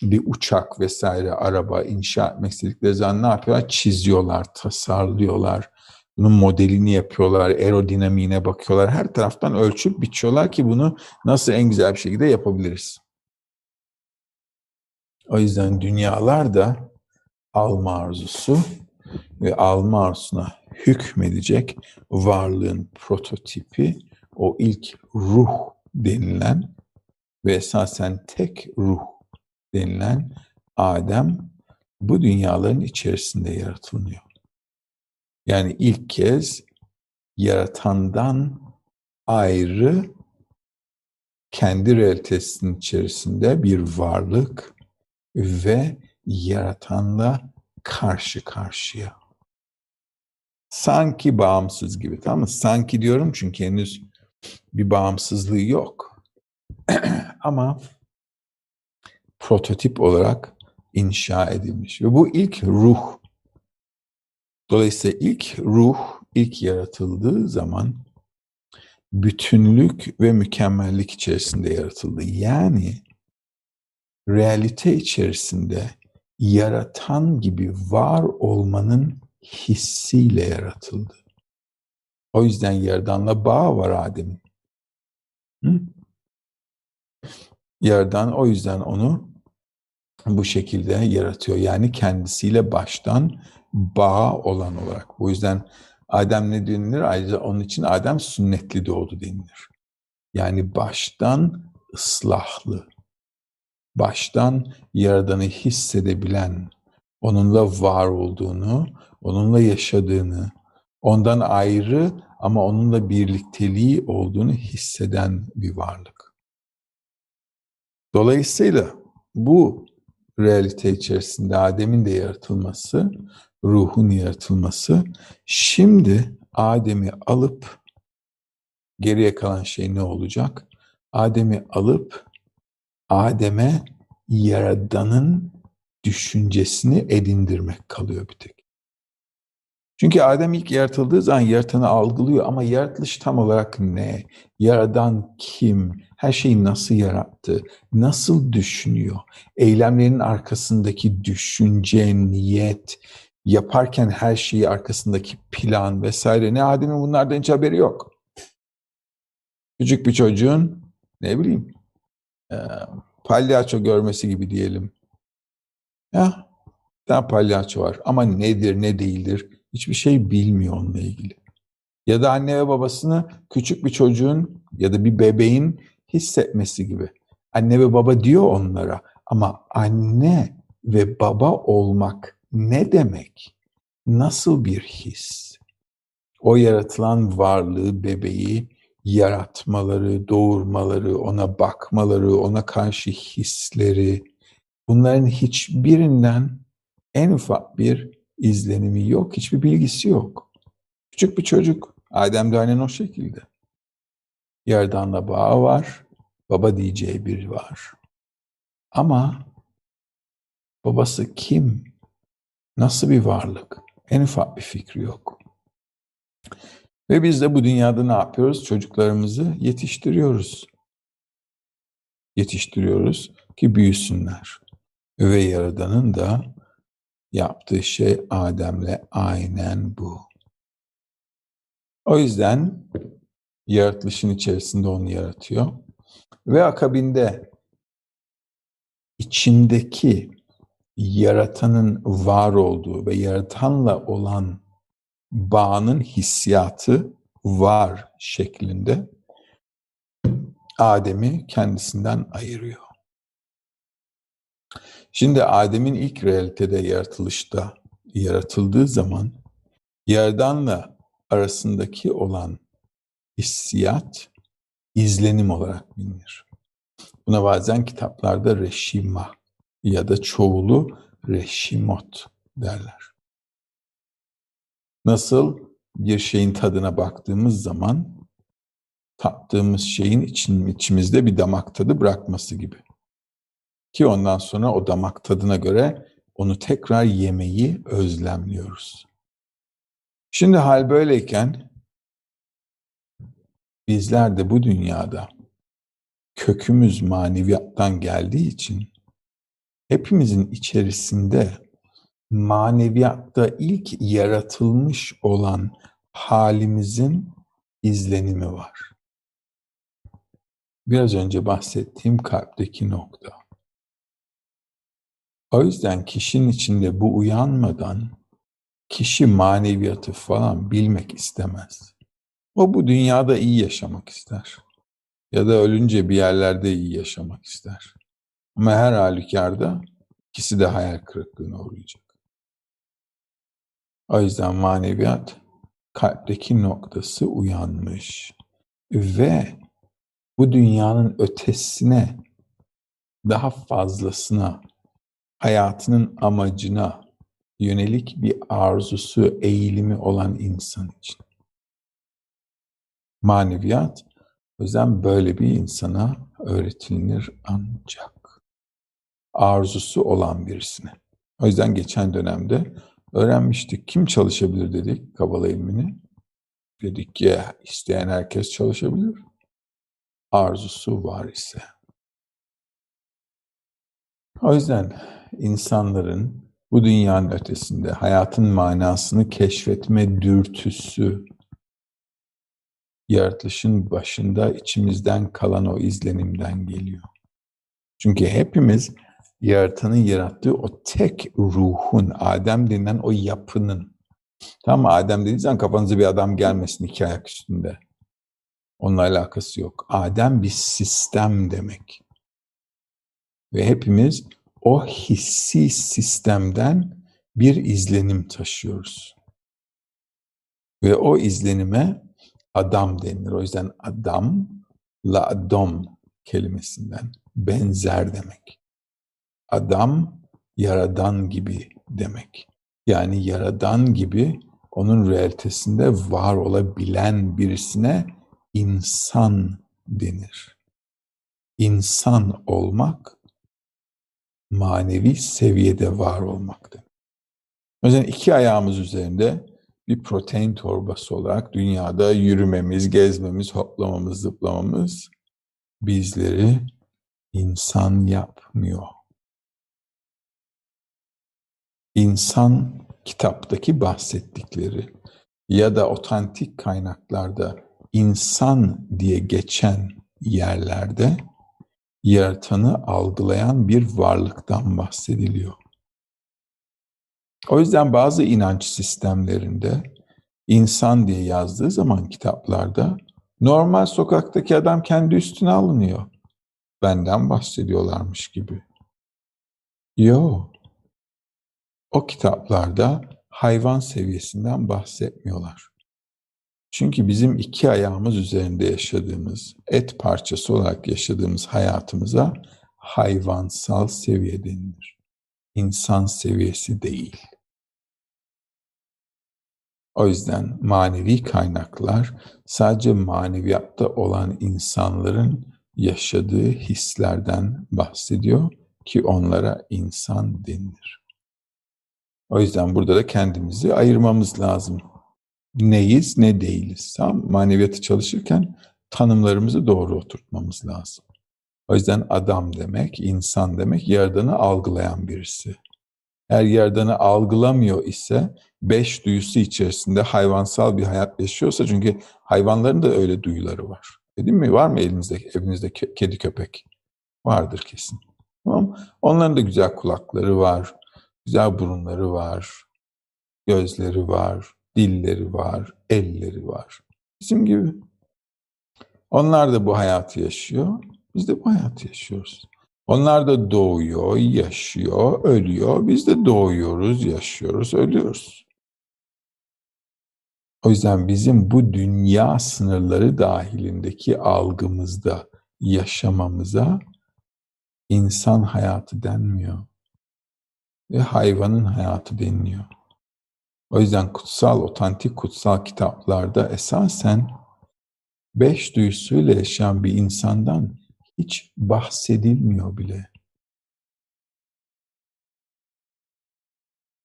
bir uçak vesaire araba inşa etmek istedikleri zaman ne yapıyorlar? Çiziyorlar, tasarlıyorlar. Bunun modelini yapıyorlar, aerodinamiğine bakıyorlar. Her taraftan ölçüp biçiyorlar ki bunu nasıl en güzel bir şekilde yapabiliriz. O yüzden dünyalar da alma arzusu ve alma arzusuna hükmedecek varlığın prototipi o ilk ruh denilen ve esasen tek ruh denilen Adem bu dünyaların içerisinde yaratılıyor. Yani ilk kez yaratandan ayrı kendi realitesinin içerisinde bir varlık ve yaratanla karşı karşıya. Sanki bağımsız gibi tamam mı? Sanki diyorum çünkü henüz bir bağımsızlığı yok. Ama prototip olarak inşa edilmiş. Ve bu ilk ruh. Dolayısıyla ilk ruh, ilk yaratıldığı zaman bütünlük ve mükemmellik içerisinde yaratıldı. Yani realite içerisinde yaratan gibi var olmanın hissiyle yaratıldı. O yüzden yerdanla bağ var Adem'in. Yerdan o yüzden onu bu şekilde yaratıyor. Yani kendisiyle baştan bağ olan olarak. Bu yüzden Adem ne denilir? Ayrıca onun için Adem sünnetli doğdu denilir. Yani baştan ıslahlı, baştan Yaradan'ı hissedebilen, onunla var olduğunu, onunla yaşadığını, ondan ayrı ama onunla birlikteliği olduğunu hisseden bir varlık. Dolayısıyla bu realite içerisinde Adem'in de yaratılması, ruhun yaratılması, şimdi Adem'i alıp geriye kalan şey ne olacak? Adem'i alıp Adem'e Yaradan'ın düşüncesini edindirmek kalıyor bir tek. Çünkü Adem ilk yaratıldığı zaman yaratanı algılıyor ama yaratılış tam olarak ne? Yaradan kim? Her şeyi nasıl yarattı? Nasıl düşünüyor? Eylemlerin arkasındaki düşünce, niyet, yaparken her şeyi arkasındaki plan vesaire ne Adem'in bunlardan hiç haberi yok. Küçük bir çocuğun ne bileyim palyaço görmesi gibi diyelim. Ya, bir palyaço var ama nedir ne değildir hiçbir şey bilmiyor onunla ilgili. Ya da anne ve babasını küçük bir çocuğun ya da bir bebeğin hissetmesi gibi. Anne ve baba diyor onlara ama anne ve baba olmak ne demek? Nasıl bir his? O yaratılan varlığı, bebeği yaratmaları, doğurmaları, ona bakmaları, ona karşı hisleri, bunların hiçbirinden en ufak bir izlenimi yok, hiçbir bilgisi yok. Küçük bir çocuk, Adem de aynen o şekilde. Yerdanla bağı var, baba diyeceği biri var. Ama babası kim? Nasıl bir varlık? En ufak bir fikri yok. Ve biz de bu dünyada ne yapıyoruz? Çocuklarımızı yetiştiriyoruz. Yetiştiriyoruz ki büyüsünler. Ve Yaradan'ın da yaptığı şey Adem'le aynen bu. O yüzden yaratılışın içerisinde onu yaratıyor. Ve akabinde içindeki yaratanın var olduğu ve yaratanla olan bağının hissiyatı var şeklinde Adem'i kendisinden ayırıyor. Şimdi Adem'in ilk realitede yaratılışta yaratıldığı zaman Yaradan'la arasındaki olan hissiyat izlenim olarak bilinir. Buna bazen kitaplarda reşima ya da çoğulu reşimot derler. Nasıl bir şeyin tadına baktığımız zaman tattığımız şeyin için, içimizde bir damak tadı bırakması gibi. Ki ondan sonra o damak tadına göre onu tekrar yemeyi özlemliyoruz. Şimdi hal böyleyken bizler de bu dünyada kökümüz maneviyattan geldiği için hepimizin içerisinde maneviyatta ilk yaratılmış olan halimizin izlenimi var. Biraz önce bahsettiğim kalpteki nokta. O yüzden kişinin içinde bu uyanmadan kişi maneviyatı falan bilmek istemez. O bu dünyada iyi yaşamak ister. Ya da ölünce bir yerlerde iyi yaşamak ister. Ama her halükarda ikisi de hayal kırıklığına uğrayacak. O yüzden maneviyat kalpteki noktası uyanmış ve bu dünyanın ötesine daha fazlasına hayatının amacına yönelik bir arzusu, eğilimi olan insan için. Maneviyat o yüzden böyle bir insana öğretilir ancak arzusu olan birisine. O yüzden geçen dönemde öğrenmiştik. Kim çalışabilir dedik Kabala ilmini. Dedik ki isteyen herkes çalışabilir. Arzusu var ise. O yüzden insanların bu dünyanın ötesinde hayatın manasını keşfetme dürtüsü yaratılışın başında içimizden kalan o izlenimden geliyor. Çünkü hepimiz yaratanın yarattığı o tek ruhun, Adem denilen o yapının. Tamam mı? Adem dediğiniz zaman kafanıza bir adam gelmesin iki ayak üstünde. Onunla alakası yok. Adem bir sistem demek. Ve hepimiz o hissi sistemden bir izlenim taşıyoruz. Ve o izlenime adam denilir. O yüzden adam, la adom kelimesinden benzer demek. Adam yaradan gibi demek. Yani yaradan gibi onun realitesinde var olabilen birisine insan denir. İnsan olmak manevi seviyede var olmaktır. O yüzden iki ayağımız üzerinde bir protein torbası olarak dünyada yürümemiz, gezmemiz, hoplamamız, zıplamamız bizleri insan yapmıyor. İnsan kitaptaki bahsettikleri ya da otantik kaynaklarda insan diye geçen yerlerde yaratanı algılayan bir varlıktan bahsediliyor. O yüzden bazı inanç sistemlerinde insan diye yazdığı zaman kitaplarda normal sokaktaki adam kendi üstüne alınıyor. Benden bahsediyorlarmış gibi. Yo. O kitaplarda hayvan seviyesinden bahsetmiyorlar. Çünkü bizim iki ayağımız üzerinde yaşadığımız, et parçası olarak yaşadığımız hayatımıza hayvansal seviye denilir. İnsan seviyesi değil. O yüzden manevi kaynaklar sadece maneviyatta olan insanların yaşadığı hislerden bahsediyor ki onlara insan denilir. O yüzden burada da kendimizi ayırmamız lazım. neyiz ne değiliz. Tamam Maneviyatı çalışırken tanımlarımızı doğru oturtmamız lazım. O yüzden adam demek, insan demek yaradanı algılayan birisi. Eğer yaradanı algılamıyor ise beş duyusu içerisinde hayvansal bir hayat yaşıyorsa çünkü hayvanların da öyle duyuları var. E, değil mi? Var mı elinizde, evinizde kedi köpek? Vardır kesin. Tamam Onların da güzel kulakları var, güzel burunları var, gözleri var, dilleri var, elleri var. Bizim gibi. Onlar da bu hayatı yaşıyor. Biz de bu hayatı yaşıyoruz. Onlar da doğuyor, yaşıyor, ölüyor. Biz de doğuyoruz, yaşıyoruz, ölüyoruz. O yüzden bizim bu dünya sınırları dahilindeki algımızda yaşamamıza insan hayatı denmiyor. Ve hayvanın hayatı deniliyor. O yüzden kutsal, otantik kutsal kitaplarda esasen beş duyusuyla yaşayan bir insandan hiç bahsedilmiyor bile.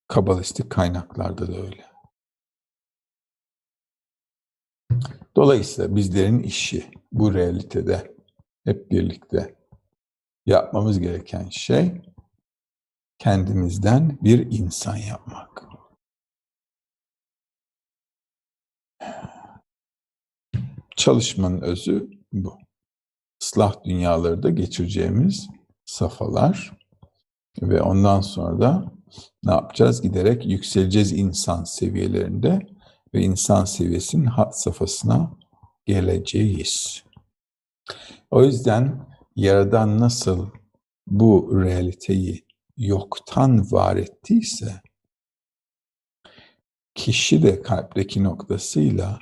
Kabalistik kaynaklarda da öyle. Dolayısıyla bizlerin işi bu realitede hep birlikte yapmamız gereken şey kendimizden bir insan yapmak. Çalışmanın özü bu. Islah dünyaları da geçireceğimiz safhalar ve ondan sonra da ne yapacağız? Giderek yükseleceğiz insan seviyelerinde ve insan seviyesinin hat safhasına geleceğiz. O yüzden Yaradan nasıl bu realiteyi yoktan var ettiyse, kişi de kalpteki noktasıyla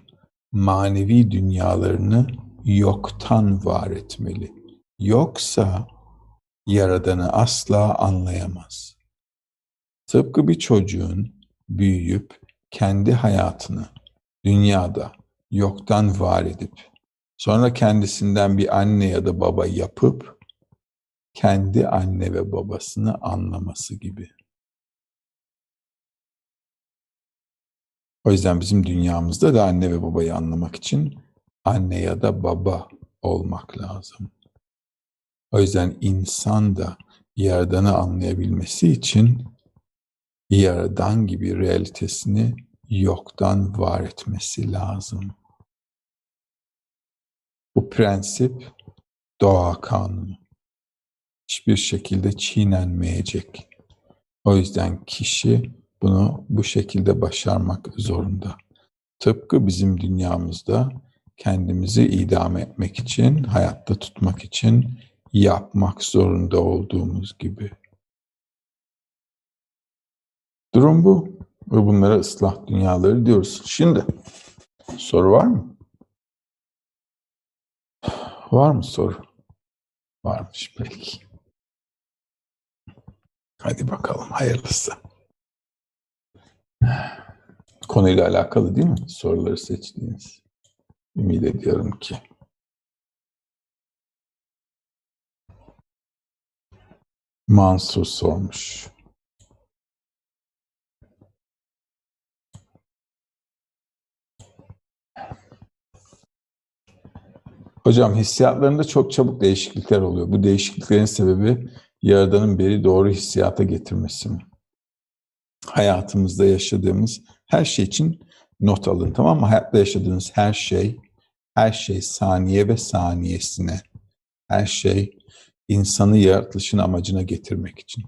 manevi dünyalarını yoktan var etmeli. Yoksa Yaradan'ı asla anlayamaz. Tıpkı bir çocuğun büyüyüp kendi hayatını dünyada yoktan var edip sonra kendisinden bir anne ya da baba yapıp kendi anne ve babasını anlaması gibi. O yüzden bizim dünyamızda da anne ve babayı anlamak için anne ya da baba olmak lazım. O yüzden insan da Yaradan'ı anlayabilmesi için Yaradan gibi realitesini yoktan var etmesi lazım. Bu prensip doğa kanunu. Hiçbir şekilde çiğnenmeyecek. O yüzden kişi bunu bu şekilde başarmak zorunda. Tıpkı bizim dünyamızda kendimizi idam etmek için, hayatta tutmak için yapmak zorunda olduğumuz gibi. Durum bu. Ve bunlara ıslah dünyaları diyoruz. Şimdi soru var mı? Var mı soru? Varmış belki. Hadi bakalım hayırlısı. Konuyla alakalı değil mi? Soruları seçtiğiniz. Ümit ediyorum ki. Mansur sormuş. Hocam hissiyatlarında çok çabuk değişiklikler oluyor. Bu değişikliklerin sebebi Yaradan'ın beri doğru hissiyata getirmesi mi? Hayatımızda yaşadığımız her şey için not alın tamam mı? Hayatta yaşadığınız her şey, her şey saniye ve saniyesine, her şey insanı yaratılışın amacına getirmek için.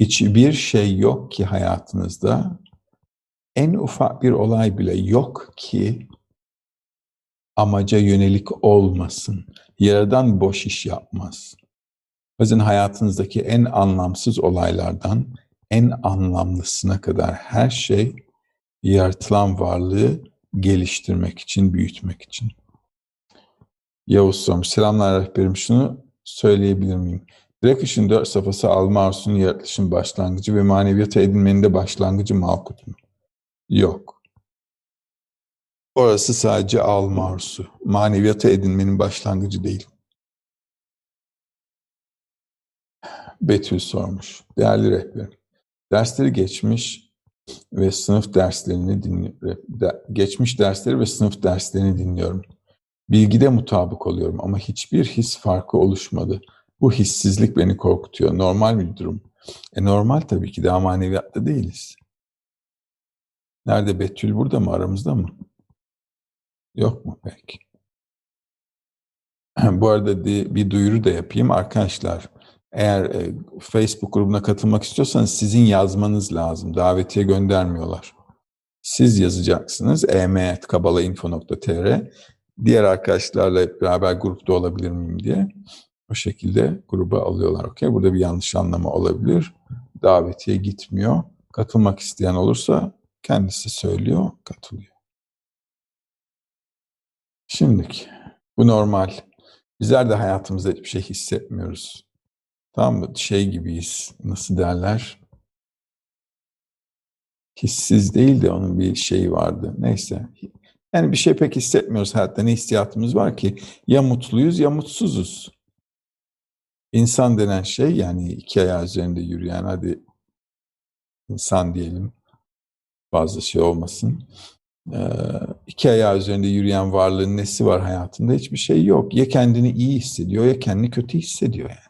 Hiçbir şey yok ki hayatınızda, en ufak bir olay bile yok ki amaca yönelik olmasın. Yaradan boş iş yapmaz. Yüzden hayatınızdaki en anlamsız olaylardan en anlamlısına kadar her şey yaratılan varlığı geliştirmek için, büyütmek için. Yavuz sormuş. Selamlar rehberim. Şunu söyleyebilir miyim? Direkt ışın dört safhası alma arzusunun yaratılışın başlangıcı ve maneviyata edinmenin de başlangıcı Malkut mu? Yok. Orası sadece alma arzusu. Maneviyata edinmenin başlangıcı değil. Betül sormuş. Değerli rehberim, dersleri geçmiş ve sınıf derslerini dinliyorum. Geçmiş dersleri ve sınıf derslerini dinliyorum. Bilgide mutabık oluyorum ama hiçbir his farkı oluşmadı. Bu hissizlik beni korkutuyor. Normal bir durum. E normal tabii ki daha maneviyatta değiliz. Nerede Betül burada mı aramızda mı? Yok mu peki? Bu arada bir duyuru da yapayım arkadaşlar. Eğer e, Facebook grubuna katılmak istiyorsanız sizin yazmanız lazım. Davetiye göndermiyorlar. Siz yazacaksınız em.kabalainfo.tr Diğer arkadaşlarla beraber grupta olabilir miyim diye. O şekilde gruba alıyorlar. Okay? Burada bir yanlış anlama olabilir. Davetiye gitmiyor. Katılmak isteyen olursa kendisi söylüyor, katılıyor. Şimdilik bu normal. Bizler de hayatımızda hiçbir şey hissetmiyoruz. Mı? Şey gibiyiz. Nasıl derler? Hissiz değil de onun bir şeyi vardı. Neyse. Yani bir şey pek hissetmiyoruz hayatta. Ne hissiyatımız var ki? Ya mutluyuz ya mutsuzuz. İnsan denen şey yani iki ayağı üzerinde yürüyen hadi insan diyelim fazla şey olmasın. Ee, iki ayağı üzerinde yürüyen varlığın nesi var hayatında? Hiçbir şey yok. Ya kendini iyi hissediyor ya kendini kötü hissediyor yani.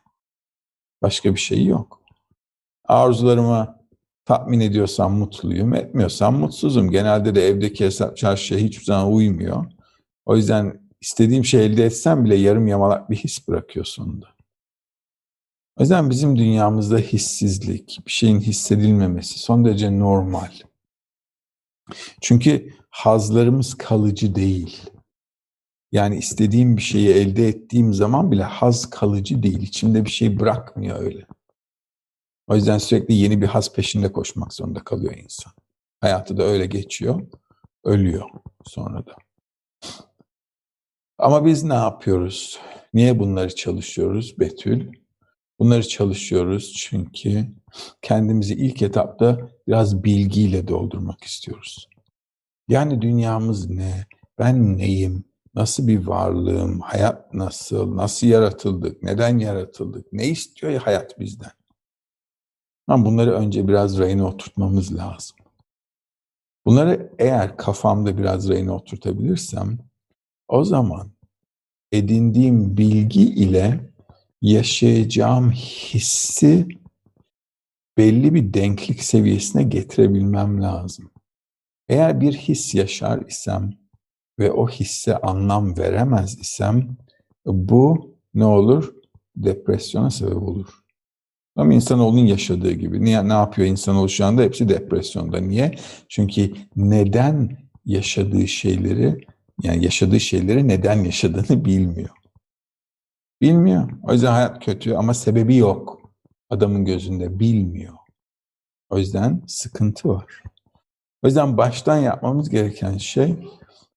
Başka bir şey yok. Arzularıma tatmin ediyorsam mutluyum, etmiyorsam mutsuzum. Genelde de evdeki hesap çarşıya hiçbir zaman uymuyor. O yüzden istediğim şey elde etsem bile yarım yamalak bir his bırakıyor sonunda. O yüzden bizim dünyamızda hissizlik, bir şeyin hissedilmemesi son derece normal. Çünkü hazlarımız kalıcı değil. Yani istediğim bir şeyi elde ettiğim zaman bile haz kalıcı değil. İçimde bir şey bırakmıyor öyle. O yüzden sürekli yeni bir haz peşinde koşmak zorunda kalıyor insan. Hayatı da öyle geçiyor. Ölüyor sonra da. Ama biz ne yapıyoruz? Niye bunları çalışıyoruz Betül? Bunları çalışıyoruz çünkü kendimizi ilk etapta biraz bilgiyle doldurmak istiyoruz. Yani dünyamız ne? Ben neyim? Nasıl bir varlığım? Hayat nasıl? Nasıl yaratıldık? Neden yaratıldık? Ne istiyor ya hayat bizden? Ama bunları önce biraz rayına oturtmamız lazım. Bunları eğer kafamda biraz rayına oturtabilirsem o zaman edindiğim bilgi ile yaşayacağım hissi belli bir denklik seviyesine getirebilmem lazım. Eğer bir his yaşar isem ve o hisse anlam veremez isem bu ne olur? Depresyona sebep olur. Ama insanoğlunun yaşadığı gibi. Niye, ne yapıyor insanoğlu şu anda? Hepsi depresyonda. Niye? Çünkü neden yaşadığı şeyleri, yani yaşadığı şeyleri neden yaşadığını bilmiyor. Bilmiyor. O yüzden hayat kötü ama sebebi yok. Adamın gözünde bilmiyor. O yüzden sıkıntı var. O yüzden baştan yapmamız gereken şey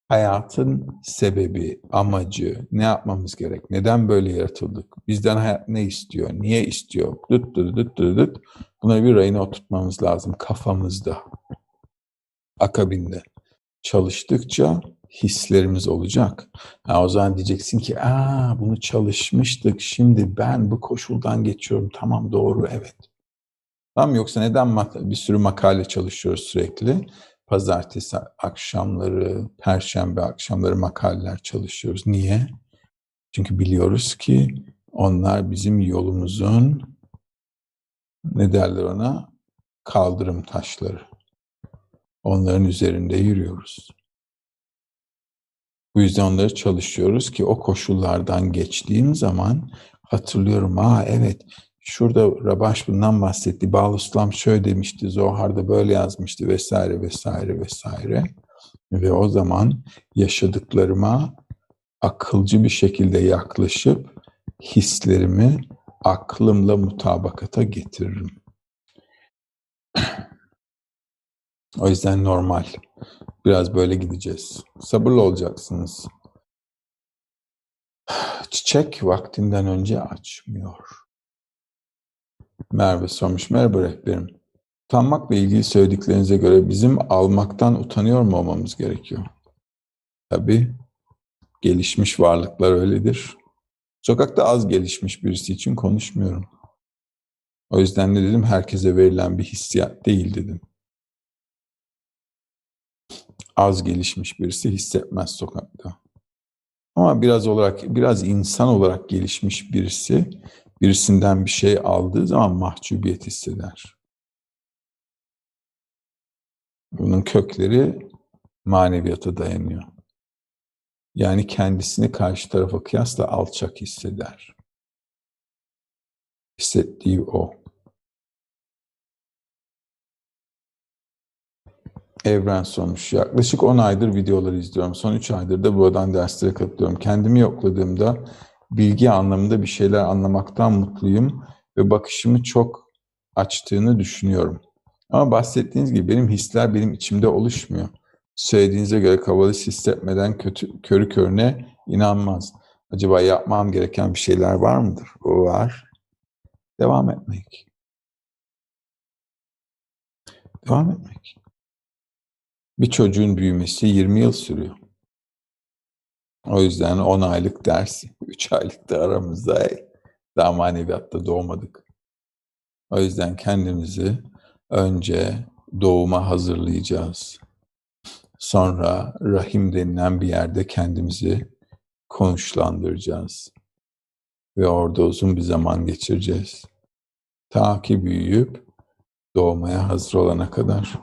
hayatın sebebi, amacı, ne yapmamız gerek, neden böyle yaratıldık, bizden hayat ne istiyor, niye istiyor, dıt dıt dıt dıt dıt. Bunları bir rayına oturtmamız lazım kafamızda. Akabinde çalıştıkça hislerimiz olacak. Ha, o zaman diyeceksin ki Aa, bunu çalışmıştık şimdi ben bu koşuldan geçiyorum tamam doğru evet. Tamam yoksa neden bir sürü makale çalışıyoruz sürekli? Pazartesi akşamları, perşembe akşamları makaleler çalışıyoruz. Niye? Çünkü biliyoruz ki onlar bizim yolumuzun ne derler ona? Kaldırım taşları. Onların üzerinde yürüyoruz. Bu yüzden onları çalışıyoruz ki o koşullardan geçtiğim zaman hatırlıyorum. Aa evet şurada Rabaş bundan bahsetti. Bağluslam şöyle demişti. Zohar'da böyle yazmıştı vesaire vesaire vesaire. Ve o zaman yaşadıklarıma akılcı bir şekilde yaklaşıp hislerimi aklımla mutabakata getiririm. O yüzden normal. Biraz böyle gideceğiz. Sabırlı olacaksınız. Çiçek vaktinden önce açmıyor. Merve sormuş. Merhaba rehberim. Utanmakla ilgili söylediklerinize göre bizim almaktan utanıyor mu olmamız gerekiyor? Tabii gelişmiş varlıklar öyledir. Sokakta az gelişmiş birisi için konuşmuyorum. O yüzden ne dedim? Herkese verilen bir hissiyat değil dedim. az gelişmiş birisi hissetmez sokakta. Ama biraz olarak biraz insan olarak gelişmiş birisi birisinden bir şey aldığı zaman mahcubiyet hisseder. Bunun kökleri maneviyata dayanıyor. Yani kendisini karşı tarafa kıyasla alçak hisseder. Hissettiği o. Evren sormuş. Yaklaşık 10 aydır videoları izliyorum. Son 3 aydır da buradan derslere katılıyorum. Kendimi yokladığımda bilgi anlamında bir şeyler anlamaktan mutluyum ve bakışımı çok açtığını düşünüyorum. Ama bahsettiğiniz gibi benim hisler benim içimde oluşmuyor. Söylediğinize göre kavalisi hissetmeden kötü, körü körüne inanmaz. Acaba yapmam gereken bir şeyler var mıdır? O var. Devam etmek. Devam etmek. Bir çocuğun büyümesi 20 yıl sürüyor. O yüzden 10 aylık ders, 3 aylık da aramızda daha maneviyatta doğmadık. O yüzden kendimizi önce doğuma hazırlayacağız. Sonra rahim denilen bir yerde kendimizi konuşlandıracağız. Ve orada uzun bir zaman geçireceğiz. Ta ki büyüyüp doğmaya hazır olana kadar.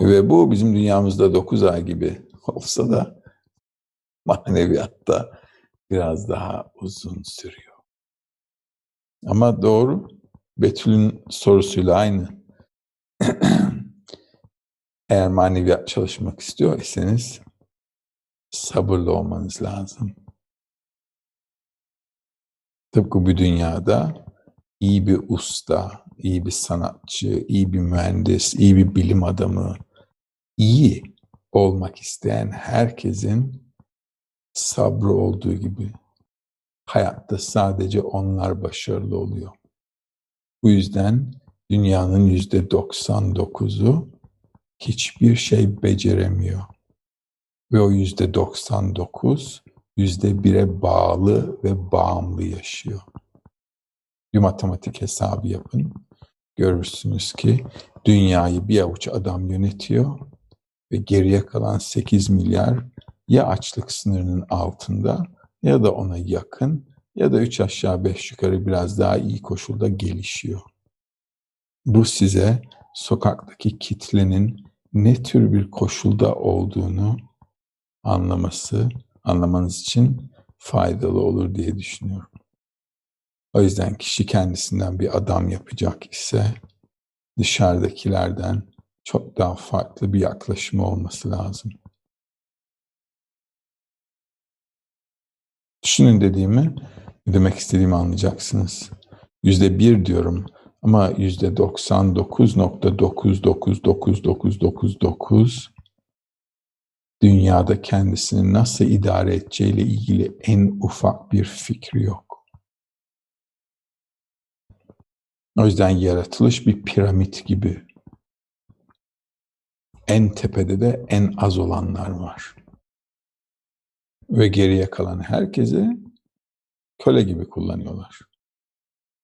Ve bu bizim dünyamızda 9 ay gibi olsa da maneviyatta biraz daha uzun sürüyor. Ama doğru. Betül'ün sorusuyla aynı. Eğer maneviyat çalışmak istiyorsanız sabırlı olmanız lazım. Tıpkı bu dünyada iyi bir usta, iyi bir sanatçı, iyi bir mühendis, iyi bir bilim adamı, iyi olmak isteyen herkesin sabrı olduğu gibi hayatta sadece onlar başarılı oluyor. Bu yüzden dünyanın yüzde 99'u hiçbir şey beceremiyor. Ve o yüzde 99 yüzde bire bağlı ve bağımlı yaşıyor. Bir matematik hesabı yapın. Görürsünüz ki dünyayı bir avuç adam yönetiyor ve geriye kalan 8 milyar ya açlık sınırının altında ya da ona yakın ya da 3 aşağı 5 yukarı biraz daha iyi koşulda gelişiyor. Bu size sokaktaki kitlenin ne tür bir koşulda olduğunu anlaması, anlamanız için faydalı olur diye düşünüyorum. O yüzden kişi kendisinden bir adam yapacak ise dışarıdakilerden çok daha farklı bir yaklaşımı olması lazım. Düşünün dediğimi, ne demek istediğimi anlayacaksınız. Yüzde bir diyorum ama yüzde 99.9999999 dünyada kendisini nasıl idare edeceğiyle ilgili en ufak bir fikri yok. O yüzden yaratılış bir piramit gibi. En tepede de en az olanlar var. Ve geriye kalan herkese köle gibi kullanıyorlar.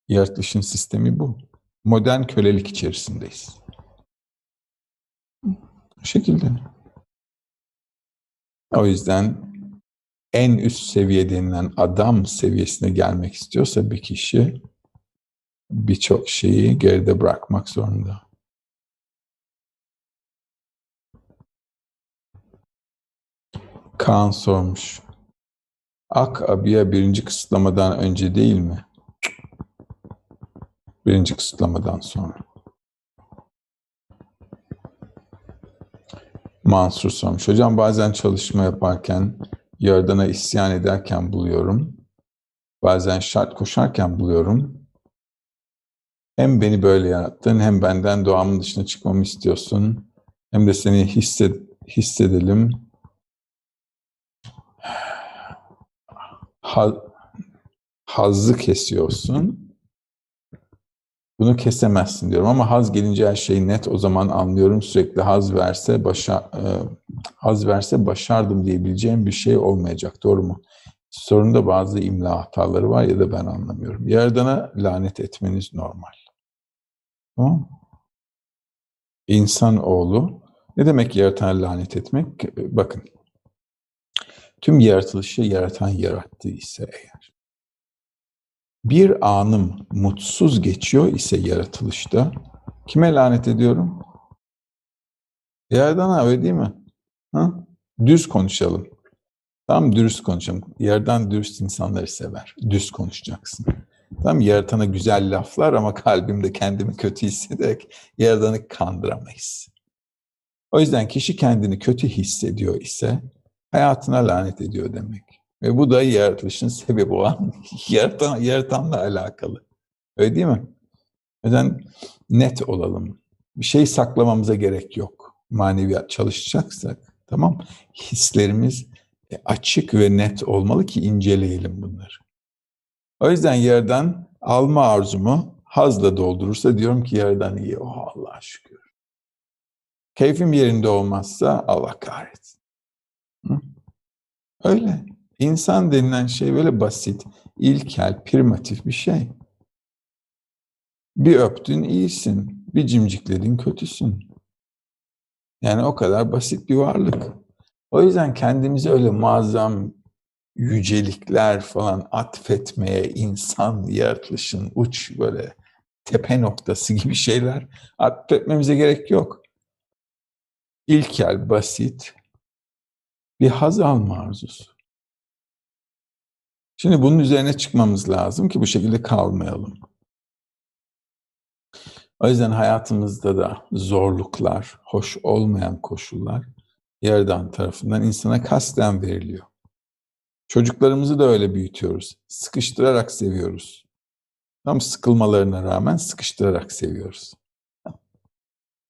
Yaratılışın sistemi bu. Modern kölelik içerisindeyiz. Bu şekilde. O yüzden en üst seviye denilen adam seviyesine gelmek istiyorsa bir kişi birçok şeyi geride bırakmak zorunda. Kaan sormuş. Ak abiye birinci kısıtlamadan önce değil mi? Birinci kısıtlamadan sonra. Mansur sormuş. Hocam bazen çalışma yaparken, Yaradan'a isyan ederken buluyorum. Bazen şart koşarken buluyorum. Hem beni böyle yarattın, hem benden doğamın dışına çıkmamı istiyorsun. Hem de seni hissed hissedelim. Ha hazzı kesiyorsun. Bunu kesemezsin diyorum ama haz gelince her şey net o zaman anlıyorum. Sürekli haz verse başa, e, haz verse başardım diyebileceğim bir şey olmayacak. Doğru mu? Sorunda bazı imla hataları var ya da ben anlamıyorum. Yaradan'a lanet etmeniz normal. Tamam İnsan oğlu Ne demek yaratana lanet etmek? Bakın, tüm yaratılışı yaratan yarattığı ise eğer, bir anım mutsuz geçiyor ise yaratılışta, kime lanet ediyorum? Yaradana öyle değil mi? Ha? Düz konuşalım. Tam dürüst konuşalım. Yerden dürüst insanları sever. Düz konuşacaksın. Tam yaratana güzel laflar ama kalbimde kendimi kötü hissederek yaradanı kandıramayız. O yüzden kişi kendini kötü hissediyor ise hayatına lanet ediyor demek. Ve bu da yaratılışın sebebi olan yaratan, yaratanla alakalı. Öyle değil mi? Yüzden net olalım. Bir şey saklamamıza gerek yok. Maneviyat çalışacaksak tamam hislerimiz açık ve net olmalı ki inceleyelim bunları. O yüzden yerden alma arzumu hazla doldurursa diyorum ki yerden iyi. Oh Allah'a şükür. Keyfim yerinde olmazsa Allah kahretsin. Öyle. İnsan denilen şey böyle basit, ilkel, primatif bir şey. Bir öptün iyisin, bir cimcikledin kötüsün. Yani o kadar basit bir varlık. O yüzden kendimizi öyle muazzam yücelikler falan atfetmeye, insan yaratılışın uç böyle tepe noktası gibi şeyler atfetmemize gerek yok. İlkel, basit bir haz alma arzusu. Şimdi bunun üzerine çıkmamız lazım ki bu şekilde kalmayalım. O yüzden hayatımızda da zorluklar, hoş olmayan koşullar Yaradan tarafından insana kasten veriliyor. Çocuklarımızı da öyle büyütüyoruz. Sıkıştırarak seviyoruz. Tam sıkılmalarına rağmen sıkıştırarak seviyoruz.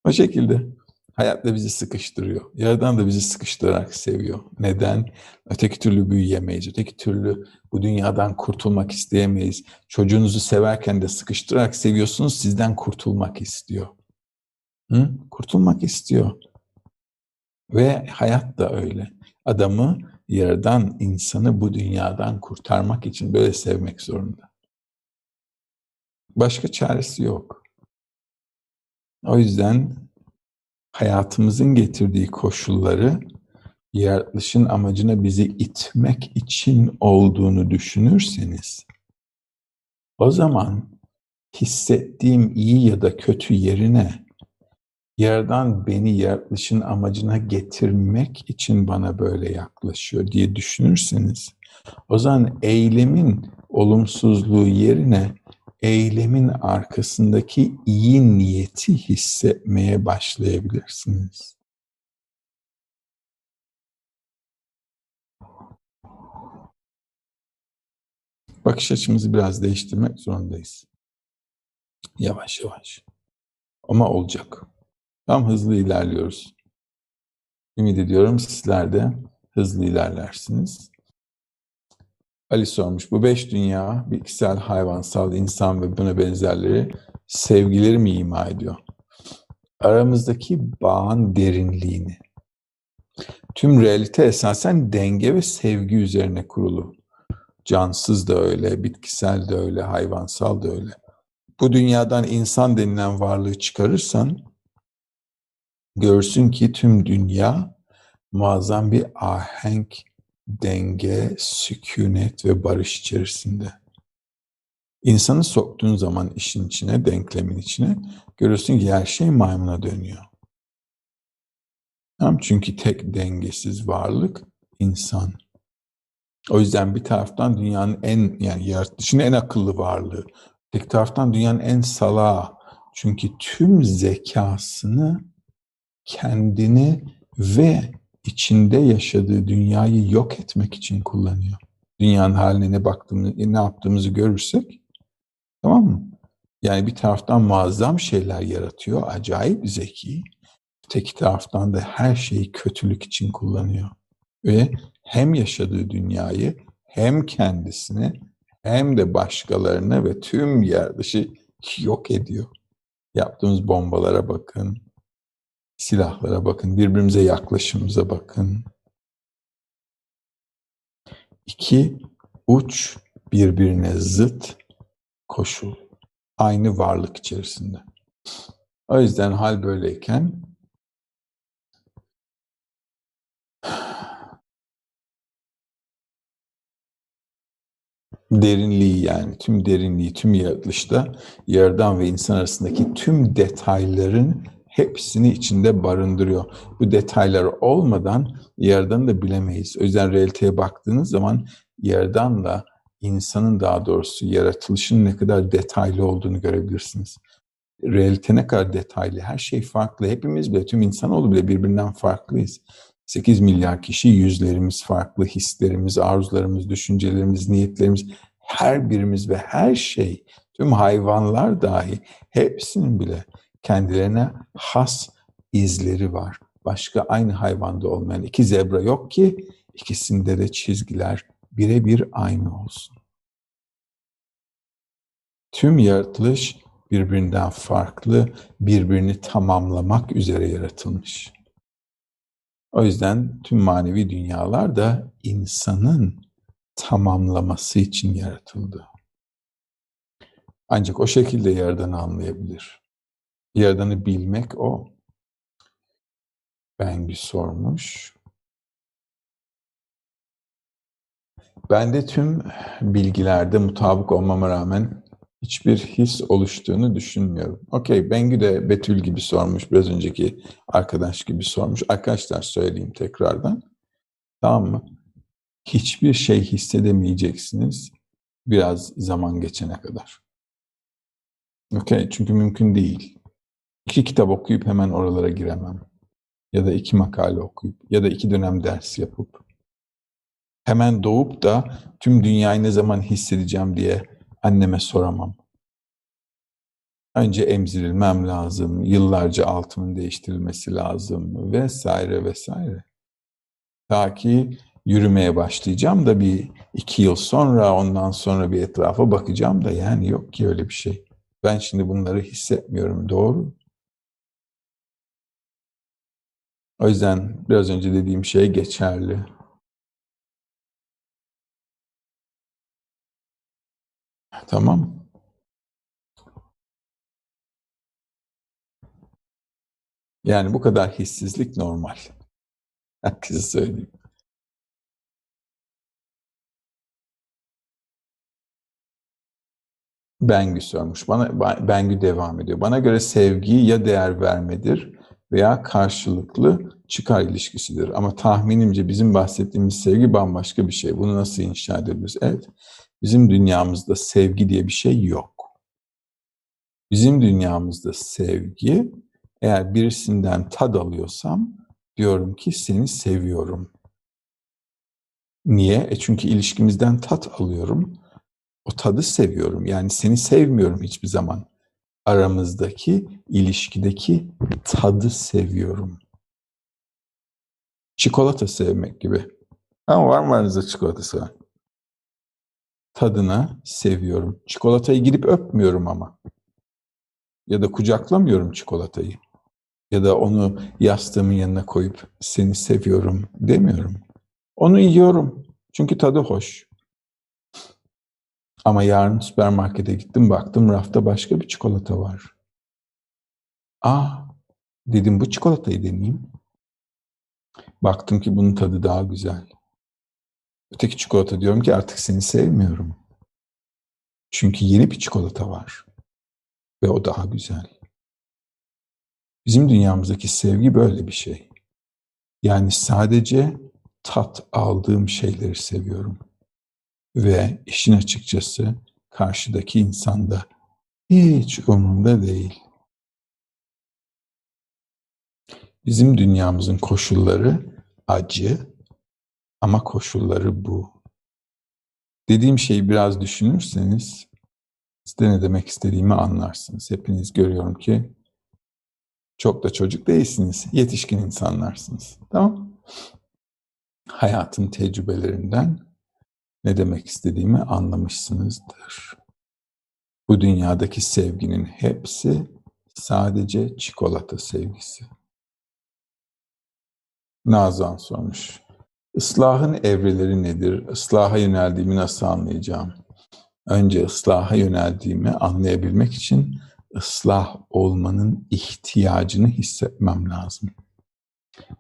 O şekilde hayat da bizi sıkıştırıyor. Yaradan da bizi sıkıştırarak seviyor. Neden? Öteki türlü büyüyemeyiz. Öteki türlü bu dünyadan kurtulmak isteyemeyiz. Çocuğunuzu severken de sıkıştırarak seviyorsunuz. Sizden kurtulmak istiyor. Hı? Kurtulmak istiyor. Ve hayat da öyle. Adamı yerden insanı bu dünyadan kurtarmak için böyle sevmek zorunda. Başka çaresi yok. O yüzden hayatımızın getirdiği koşulları yaratılışın amacına bizi itmek için olduğunu düşünürseniz o zaman hissettiğim iyi ya da kötü yerine Yerden beni yaratılışın amacına getirmek için bana böyle yaklaşıyor diye düşünürseniz o zaman eylemin olumsuzluğu yerine eylemin arkasındaki iyi niyeti hissetmeye başlayabilirsiniz. Bakış açımızı biraz değiştirmek zorundayız. Yavaş yavaş. Ama olacak. Tam hızlı ilerliyoruz. Ümit ediyorum sizler de hızlı ilerlersiniz. Ali sormuş, bu beş dünya, bitkisel, hayvansal, insan ve buna benzerleri sevgileri mi ima ediyor? Aramızdaki bağın derinliğini. Tüm realite esasen denge ve sevgi üzerine kurulu. Cansız da öyle, bitkisel de öyle, hayvansal da öyle. Bu dünyadan insan denilen varlığı çıkarırsan, görsün ki tüm dünya muazzam bir ahenk, denge, sükunet ve barış içerisinde. İnsanı soktuğun zaman işin içine, denklemin içine görürsün ki her şey maymuna dönüyor. Tamam, çünkü tek dengesiz varlık insan. O yüzden bir taraftan dünyanın en yani yaratılışın en akıllı varlığı, tek taraftan dünyanın en salağı. Çünkü tüm zekasını kendini ve içinde yaşadığı dünyayı yok etmek için kullanıyor. Dünyanın haline ne baktığımız, ne yaptığımızı görürsek tamam mı? Yani bir taraftan muazzam şeyler yaratıyor, acayip zeki. Tek taraftan da her şeyi kötülük için kullanıyor. Ve hem yaşadığı dünyayı hem kendisini hem de başkalarını ve tüm yer dışı yok ediyor. Yaptığımız bombalara bakın, silahlara bakın, birbirimize yaklaşımıza bakın. İki uç birbirine zıt koşul. Aynı varlık içerisinde. O yüzden hal böyleyken derinliği yani tüm derinliği, tüm yaratılışta yerden ve insan arasındaki tüm detayların hepsini içinde barındırıyor. Bu detaylar olmadan yaradanı da bilemeyiz. O yüzden realiteye baktığınız zaman yaradanla insanın daha doğrusu yaratılışın ne kadar detaylı olduğunu görebilirsiniz. Realite ne kadar detaylı, her şey farklı. Hepimiz bile, tüm insanoğlu bile birbirinden farklıyız. 8 milyar kişi, yüzlerimiz farklı, hislerimiz, arzularımız, düşüncelerimiz, niyetlerimiz, her birimiz ve her şey, tüm hayvanlar dahi hepsinin bile kendilerine has izleri var. Başka aynı hayvanda olmayan iki zebra yok ki ikisinde de çizgiler birebir aynı olsun. Tüm yaratılış birbirinden farklı, birbirini tamamlamak üzere yaratılmış. O yüzden tüm manevi dünyalar da insanın tamamlaması için yaratıldı. Ancak o şekilde Yaradan'ı anlayabilir. Yaradan'ı bilmek o. Bengü sormuş. Ben de tüm bilgilerde mutabık olmama rağmen hiçbir his oluştuğunu düşünmüyorum. Okey, Bengü de Betül gibi sormuş, biraz önceki arkadaş gibi sormuş. Arkadaşlar söyleyeyim tekrardan. Tamam mı? Hiçbir şey hissedemeyeceksiniz biraz zaman geçene kadar. Okey, çünkü mümkün değil. İki kitap okuyup hemen oralara giremem. Ya da iki makale okuyup ya da iki dönem ders yapıp hemen doğup da tüm dünyayı ne zaman hissedeceğim diye anneme soramam. Önce emzirilmem lazım, yıllarca altımın değiştirilmesi lazım vesaire vesaire. Ta ki yürümeye başlayacağım da bir iki yıl sonra ondan sonra bir etrafa bakacağım da yani yok ki öyle bir şey. Ben şimdi bunları hissetmiyorum doğru. O yüzden biraz önce dediğim şey geçerli. Tamam. Yani bu kadar hissizlik normal. Herkese söyleyeyim. Bengü sormuş. Bana Bengü devam ediyor. Bana göre sevgi ya değer vermedir veya karşılıklı çıkar ilişkisidir. Ama tahminimce bizim bahsettiğimiz sevgi bambaşka bir şey. Bunu nasıl inşa edebiliriz? Evet. Bizim dünyamızda sevgi diye bir şey yok. Bizim dünyamızda sevgi eğer birisinden tad alıyorsam diyorum ki seni seviyorum. Niye? E çünkü ilişkimizden tat alıyorum. O tadı seviyorum. Yani seni sevmiyorum hiçbir zaman. Aramızdaki ilişkideki tadı seviyorum. Çikolata sevmek gibi. Ama var mı aranızda çikolatası var? Tadına seviyorum. Çikolatayı gidip öpmüyorum ama. Ya da kucaklamıyorum çikolatayı. Ya da onu yastığımın yanına koyup seni seviyorum demiyorum. Onu yiyorum. Çünkü tadı hoş. Ama yarın süpermarkete gittim baktım rafta başka bir çikolata var. Ah dedim bu çikolatayı deneyeyim. Baktım ki bunun tadı daha güzel. Öteki çikolata diyorum ki artık seni sevmiyorum. Çünkü yeni bir çikolata var. Ve o daha güzel. Bizim dünyamızdaki sevgi böyle bir şey. Yani sadece tat aldığım şeyleri seviyorum. Ve işin açıkçası karşıdaki insanda hiç umurumda değil. Bizim dünyamızın koşulları acı ama koşulları bu. Dediğim şeyi biraz düşünürseniz size ne demek istediğimi anlarsınız. Hepiniz görüyorum ki çok da çocuk değilsiniz. Yetişkin insanlarsınız. Tamam Hayatın tecrübelerinden ne demek istediğimi anlamışsınızdır. Bu dünyadaki sevginin hepsi sadece çikolata sevgisi. Nazan sormuş. Islahın evreleri nedir? Islaha yöneldiğimi nasıl anlayacağım? Önce ıslaha yöneldiğimi anlayabilmek için ıslah olmanın ihtiyacını hissetmem lazım.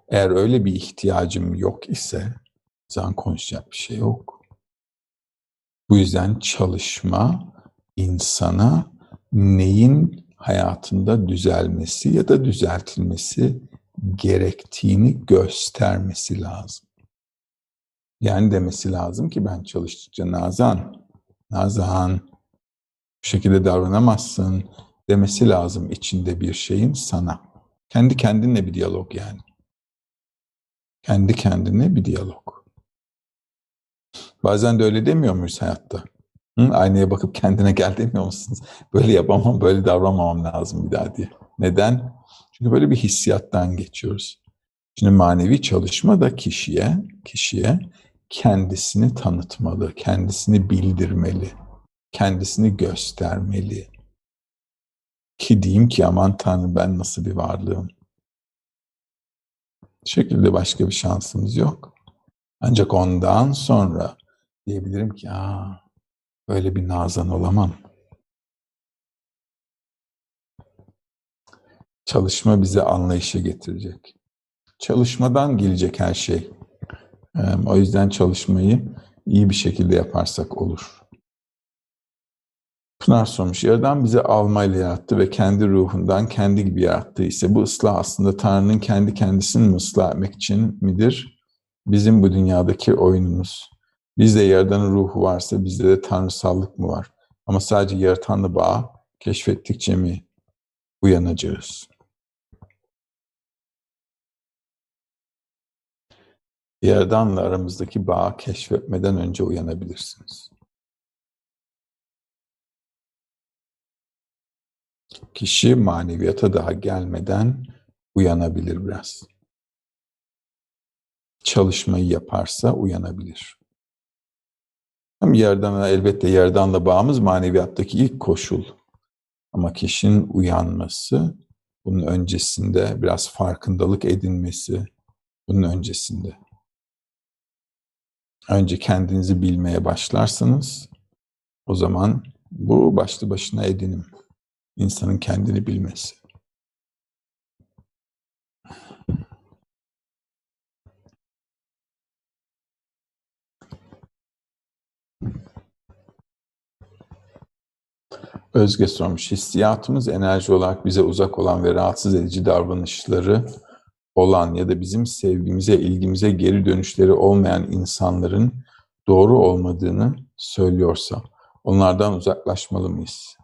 Eğer öyle bir ihtiyacım yok ise zaman konuşacak bir şey yok. Bu yüzden çalışma insana neyin hayatında düzelmesi ya da düzeltilmesi gerektiğini göstermesi lazım. Yani demesi lazım ki ben çalıştıkça Nazan, Nazan bu şekilde davranamazsın demesi lazım içinde bir şeyin sana. Kendi kendinle bir diyalog yani. Kendi kendine bir diyalog. Bazen de öyle demiyor muyuz hayatta? Hı? Aynaya bakıp kendine gel demiyor musunuz? Böyle yapamam, böyle davranmamam lazım bir daha diye. Neden? Çünkü böyle bir hissiyattan geçiyoruz. Şimdi manevi çalışma da kişiye, kişiye kendisini tanıtmalı, kendisini bildirmeli, kendisini göstermeli. Ki diyeyim ki aman Tanrım ben nasıl bir varlığım. Bu şekilde başka bir şansımız yok. Ancak ondan sonra diyebilirim ki aa böyle bir nazan olamam. Çalışma bize anlayışa getirecek. Çalışmadan gelecek her şey. O yüzden çalışmayı iyi bir şekilde yaparsak olur. Pınar sormuş, Yaradan bizi almayla yarattı ve kendi ruhundan kendi gibi yarattı ise bu ıslah aslında Tanrı'nın kendi kendisini mi ıslah etmek için midir? Bizim bu dünyadaki oyunumuz. Bizde Yaradan'ın ruhu varsa bizde de tanrısallık mı var? Ama sadece yaratanla bağ keşfettikçe mi uyanacağız? Yaradan'la aramızdaki bağı keşfetmeden önce uyanabilirsiniz. Kişi maneviyata daha gelmeden uyanabilir biraz. Çalışmayı yaparsa uyanabilir. Hem yerden elbette yerdanla bağımız maneviyattaki ilk koşul. Ama kişinin uyanması, bunun öncesinde biraz farkındalık edinmesi, bunun öncesinde. Önce kendinizi bilmeye başlarsınız. O zaman bu başlı başına edinim. İnsanın kendini bilmesi. Özge sormuş. Hissiyatımız enerji olarak bize uzak olan ve rahatsız edici davranışları olan ya da bizim sevgimize, ilgimize geri dönüşleri olmayan insanların doğru olmadığını söylüyorsa onlardan uzaklaşmalı mıyız?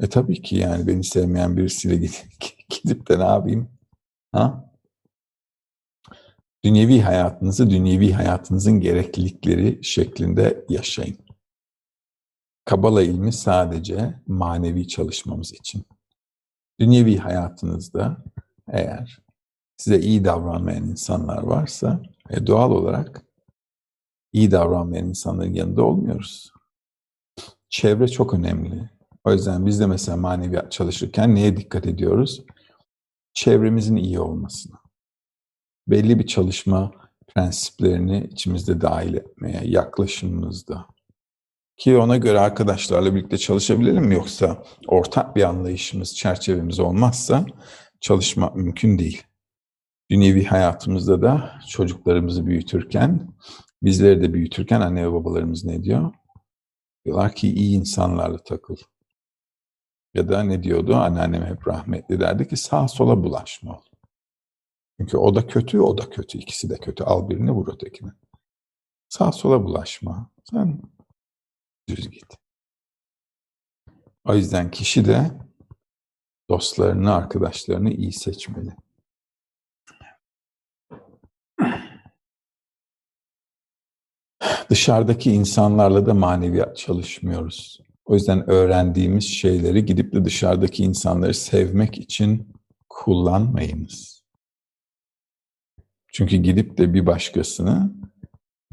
E tabii ki yani beni sevmeyen birisiyle gidip, de ne yapayım? Ha? Dünyevi hayatınızı dünyevi hayatınızın gereklilikleri şeklinde yaşayın. Kabala ilmi sadece manevi çalışmamız için. Dünyevi hayatınızda eğer size iyi davranmayan insanlar varsa e, doğal olarak iyi davranmayan insanların yanında olmuyoruz. Çevre çok önemli. O yüzden biz de mesela maneviyat çalışırken neye dikkat ediyoruz? Çevremizin iyi olmasına. Belli bir çalışma prensiplerini içimizde dahil etmeye, yaklaşımımızda. Ki ona göre arkadaşlarla birlikte çalışabilelim? Yoksa ortak bir anlayışımız, çerçevemiz olmazsa çalışmak mümkün değil. Dünyevi hayatımızda da çocuklarımızı büyütürken, bizleri de büyütürken anne ve babalarımız ne diyor? Diyorlar ki iyi insanlarla takıl. Ya da ne diyordu? Anneannem hep rahmetli derdi ki sağa sola bulaşma ol. Çünkü o da kötü, o da kötü. İkisi de kötü. Al birini vur ötekini. Sağa sola bulaşma. Sen düz git. O yüzden kişi de dostlarını, arkadaşlarını iyi seçmeli. Dışarıdaki insanlarla da maneviyat çalışmıyoruz. O yüzden öğrendiğimiz şeyleri gidip de dışarıdaki insanları sevmek için kullanmayınız. Çünkü gidip de bir başkasını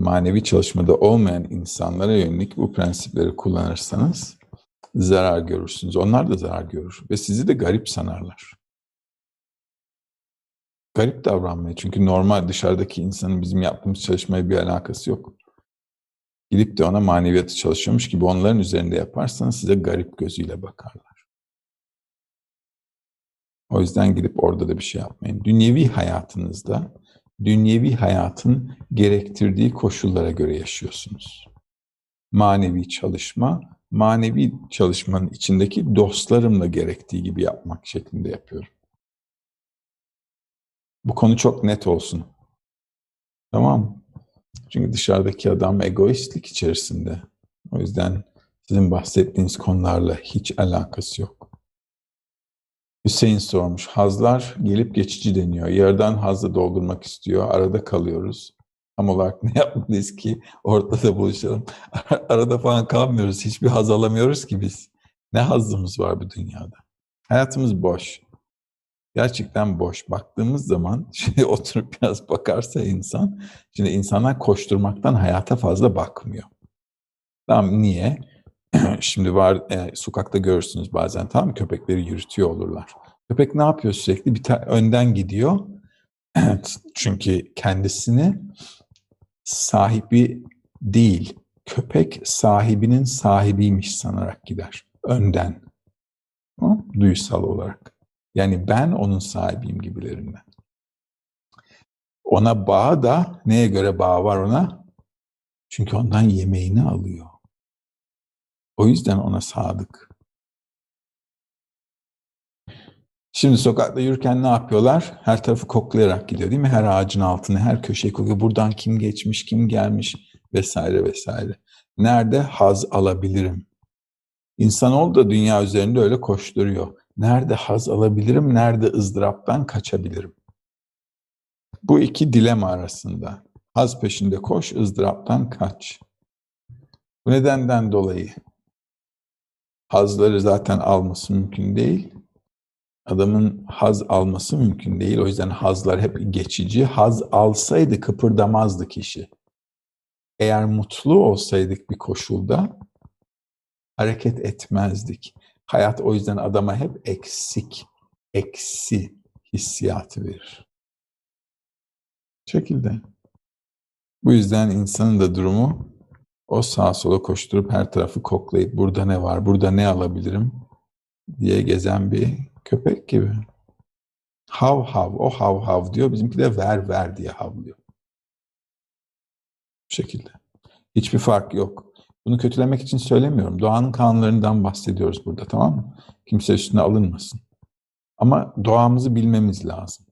manevi çalışmada olmayan insanlara yönelik bu prensipleri kullanırsanız zarar görürsünüz. Onlar da zarar görür ve sizi de garip sanarlar. Garip davranmaya çünkü normal dışarıdaki insanın bizim yaptığımız çalışmaya bir alakası yok. Gidip de ona maneviyatı çalışıyormuş gibi onların üzerinde yaparsanız size garip gözüyle bakarlar. O yüzden gidip orada da bir şey yapmayın. Dünyevi hayatınızda, dünyevi hayatın gerektirdiği koşullara göre yaşıyorsunuz. manevi çalışma, manevi çalışmanın içindeki dostlarımla gerektiği gibi yapmak şeklinde yapıyorum. Bu konu çok net olsun. Tamam mı? Çünkü dışarıdaki adam egoistlik içerisinde. O yüzden sizin bahsettiğiniz konularla hiç alakası yok. Hüseyin sormuş. Hazlar gelip geçici deniyor. Yarıdan hazla doldurmak istiyor. Arada kalıyoruz. Tam olarak ne yapmalıyız ki ortada buluşalım. Arada falan kalmıyoruz. Hiçbir haz alamıyoruz ki biz. Ne hazımız var bu dünyada? Hayatımız boş. Gerçekten boş. Baktığımız zaman, şimdi oturup biraz bakarsa insan, şimdi insanlar koşturmaktan hayata fazla bakmıyor. Tamam niye? Şimdi var e, sokakta görürsünüz bazen tamam mı? Köpekleri yürütüyor olurlar. Köpek ne yapıyor sürekli? Bir önden gidiyor. Çünkü kendisini sahibi değil, köpek sahibinin sahibiymiş sanarak gider. Önden. Tamam? Duysal olarak. Yani ben onun sahibiyim gibilerinden. Ona bağ da neye göre bağ var ona? Çünkü ondan yemeğini alıyor. O yüzden ona sadık. Şimdi sokakta yürürken ne yapıyorlar? Her tarafı koklayarak gidiyor değil mi? Her ağacın altını, her köşeyi kokuyor. Buradan kim geçmiş, kim gelmiş vesaire vesaire. Nerede haz alabilirim? İnsanoğlu da dünya üzerinde öyle koşturuyor. Nerede haz alabilirim, nerede ızdıraptan kaçabilirim? Bu iki dilema arasında. Haz peşinde koş, ızdıraptan kaç. Bu nedenden dolayı hazları zaten alması mümkün değil. Adamın haz alması mümkün değil. O yüzden hazlar hep geçici. Haz alsaydı kıpırdamazdı kişi. Eğer mutlu olsaydık bir koşulda hareket etmezdik. Hayat o yüzden adama hep eksik, eksi hissiyatı verir. Bu şekilde. Bu yüzden insanın da durumu o sağa sola koşturup her tarafı koklayıp burada ne var, burada ne alabilirim diye gezen bir köpek gibi. Hav hav, o hav hav diyor. Bizimki de ver ver diye havlıyor. Bu şekilde. Hiçbir fark yok. Bunu kötülemek için söylemiyorum. Doğanın kanunlarından bahsediyoruz burada tamam mı? Kimse üstüne alınmasın. Ama doğamızı bilmemiz lazım.